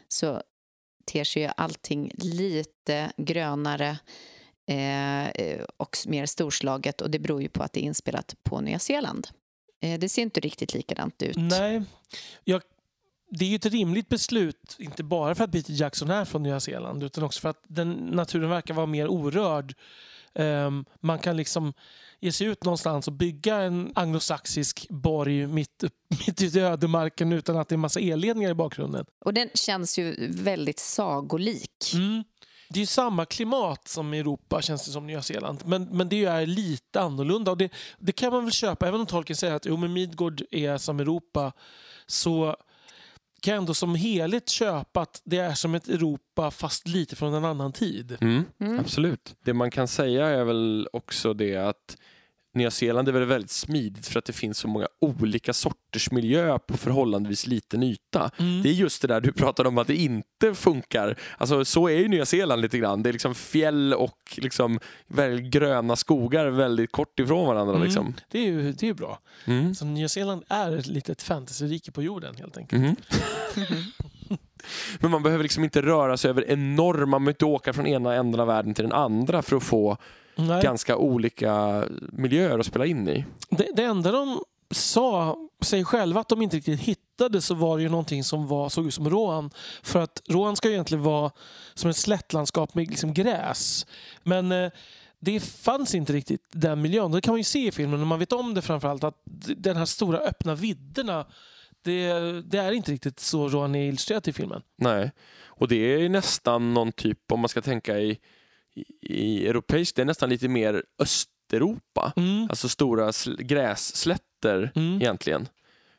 så ter sig ju allting lite grönare eh, och mer storslaget och det beror ju på att det är inspelat på Nya Zeeland. Eh, det ser inte riktigt likadant ut. Nej. Jag, det är ju ett rimligt beslut, inte bara för att Peter Jackson är från Nya Zeeland utan också för att den, naturen verkar vara mer orörd. Ehm, man kan liksom ge sig ut någonstans och bygga en anglosaxisk borg mitt, mitt ute i ödemarken utan att det är massa elledningar i bakgrunden. Och den känns ju väldigt sagolik. Mm. Det är ju samma klimat som i Europa känns det som Nya Zeeland. Men, men det är lite annorlunda. Och det, det kan man väl köpa. Även om Tolkien säger att jo, men Midgård är som Europa så kan jag ändå som helhet köpa att det är som ett Europa fast lite från en annan tid. Mm. Mm. Absolut. Det man kan säga är väl också det att Nya Zeeland är väl väldigt smidigt för att det finns så många olika sorters miljö på förhållandevis liten yta. Mm. Det är just det där du pratade om att det inte funkar. Alltså, så är ju Nya Zeeland lite grann. Det är liksom fjäll och liksom väldigt gröna skogar väldigt kort ifrån varandra. Mm. Liksom. Det är ju det är bra. Mm. Så Nya Zeeland är ett litet fantasyrike på jorden helt enkelt. Mhm. Men man behöver liksom inte röra sig över enorma, man åka från ena änden av världen till den andra för att få Nej. ganska olika miljöer att spela in i. Det, det enda de sa sig själva att de inte riktigt hittade så var det ju någonting som var, såg ut som Rohan. För att Rohan ska ju egentligen vara som ett slättlandskap med liksom gräs. Men eh, det fanns inte riktigt den miljön. Det kan man ju se i filmen när man vet om det framförallt. Att den här stora öppna vidderna det, det är inte riktigt så Rohan är illustrerat i filmen. Nej, och det är nästan någon typ, om man ska tänka i, i, europeiskt, det är nästan lite mer Östeuropa. Mm. Alltså stora sl- grässlätter Mm. egentligen.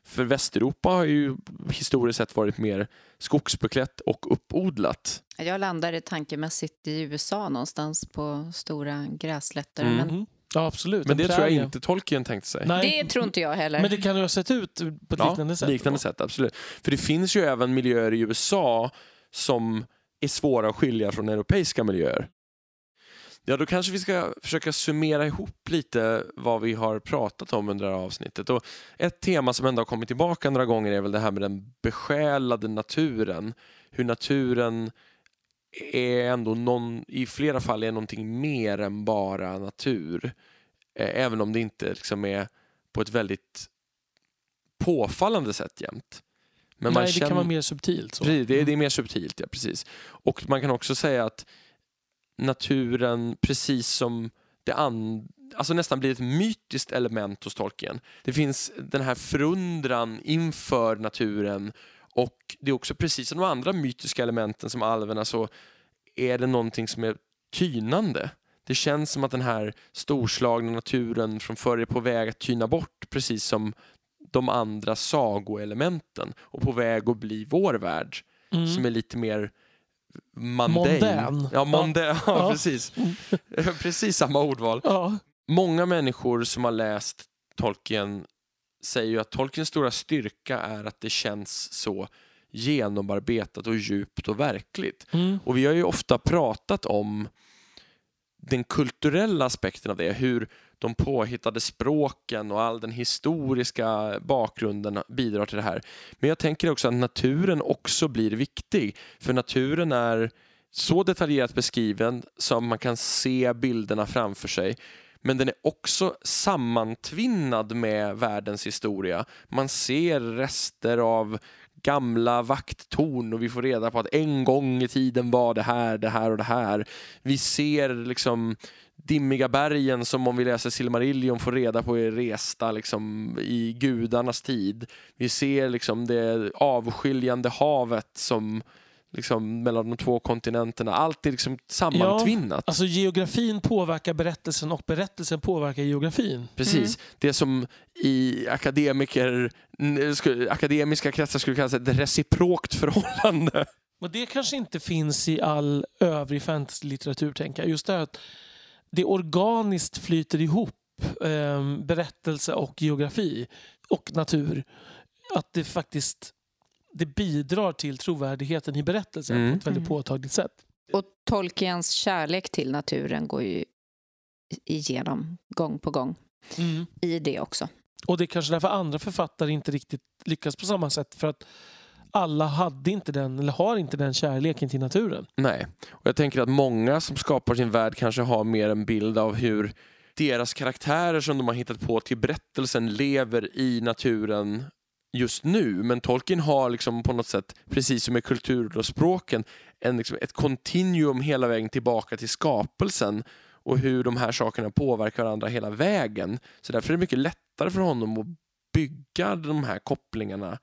För Västeuropa har ju historiskt sett varit mer skogsbeklätt och uppodlat. Jag landade tankemässigt i USA någonstans på stora grässlätter. Mm. Men Mm. Ja, absolut. Men En det tror jag inte Tolkien tänkte sig. Nej, det tror inte jag heller. Men det kan ju ha sett ut på ett liknande sätt. liknande sätt, absolut. För det finns ju även miljöer i USA som är svåra att skilja från europeiska miljöer. Ja, då kanske vi ska försöka summera ihop lite vad vi har pratat om under det här avsnittet. Och ett tema som ändå har kommit tillbaka några gånger är väl det här med den besjälade naturen. Hur naturen är ändå någon, i flera fall är någonting mer än bara natur. Eh, Även om det inte liksom är på ett väldigt påfallande sätt jämt. Men Nej, det känner... kan vara mer subtilt. Så. Precis, det, är, det är mer subtilt, ja precis. Och man kan också säga att naturen, precis som det an, alltså nästan blir ett mytiskt element hos Tolkien. Det finns den här förundran inför naturen och det är också precis som de andra mytiska elementen som alverna så är det någonting som är tynande. Det känns som att den här storslagna naturen från förr är på väg att tyna bort precis som de andra sagoelementen och på väg att bli vår värld Mm. som är lite mer Mondän. Ja, mondän. Ja. Ja. precis. precis samma ordval. Ja. Många människor som har läst Tolkien säger ju att Tolkiens stora styrka är att det känns så genomarbetat och djupt och verkligt. Mm. Och vi har ju ofta pratat om den kulturella aspekten av det, hur de påhittade språken och all den historiska bakgrunden bidrar till det här. Men jag tänker också att naturen också blir viktig, för naturen är så detaljerat beskriven som man kan se bilderna framför sig. Men den är också sammantvinnad med världens historia. Man ser rester av gamla vakttorn och vi får reda på att en gång i tiden var det här, det här och det här. Vi ser liksom dimmiga bergen som om vi läser Silmarillion får reda på är resta liksom i gudarnas tid. Vi ser liksom det avskiljande havet som liksom mellan de två kontinenterna. Allt är liksom sammantvinnat. Alltså geografin påverkar berättelsen och berättelsen påverkar geografin. Precis. Det som i akademiker, akademiska kretsar skulle kallas ett reciprokt förhållande. Och det kanske inte finns i all övrig fantasy-litteratur, tänker jag. Just det här att det organiskt flyter ihop eh, berättelse och geografi och natur. Att det faktiskt det bidrar till trovärdigheten i berättelsen Mm. på ett väldigt Mm. påtagligt sätt. Och Tolkiens kärlek till naturen går ju igenom gång på gång i det också. Och det är kanske därför andra författare inte riktigt lyckas på samma sätt. För att alla hade inte den, eller har inte den kärleken till naturen. Nej, och jag tänker att många som skapar sin värld kanske har mer en bild av hur deras karaktärer som de har hittat på till berättelsen lever i naturen just nu. Men Tolkien har liksom på något sätt, precis som med kultur och språken, en, liksom, ett kontinuum hela vägen tillbaka till skapelsen och hur de här sakerna påverkar varandra hela vägen. Så därför är det mycket lättare för honom att bygga de här kopplingarna.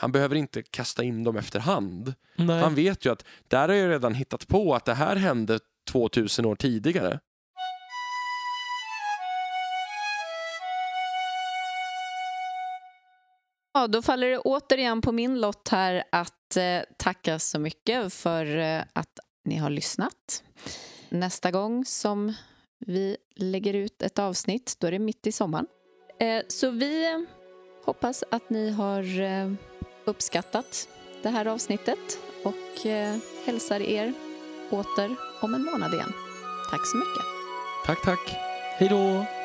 Han behöver inte kasta in dem efterhand. Nej. Han vet ju att där har jag redan hittat på att det här hände 2000 år tidigare. Ja, då faller det återigen på min lott här att eh, tacka så mycket för eh, att ni har lyssnat. Nästa gång som vi lägger ut ett avsnitt. Då är det mitt i sommaren. Eh, så vi hoppas att ni har eh, uppskattat det här avsnittet och eh, hälsar er åter om en månad igen. Tack så mycket. Tack, tack. Hej då!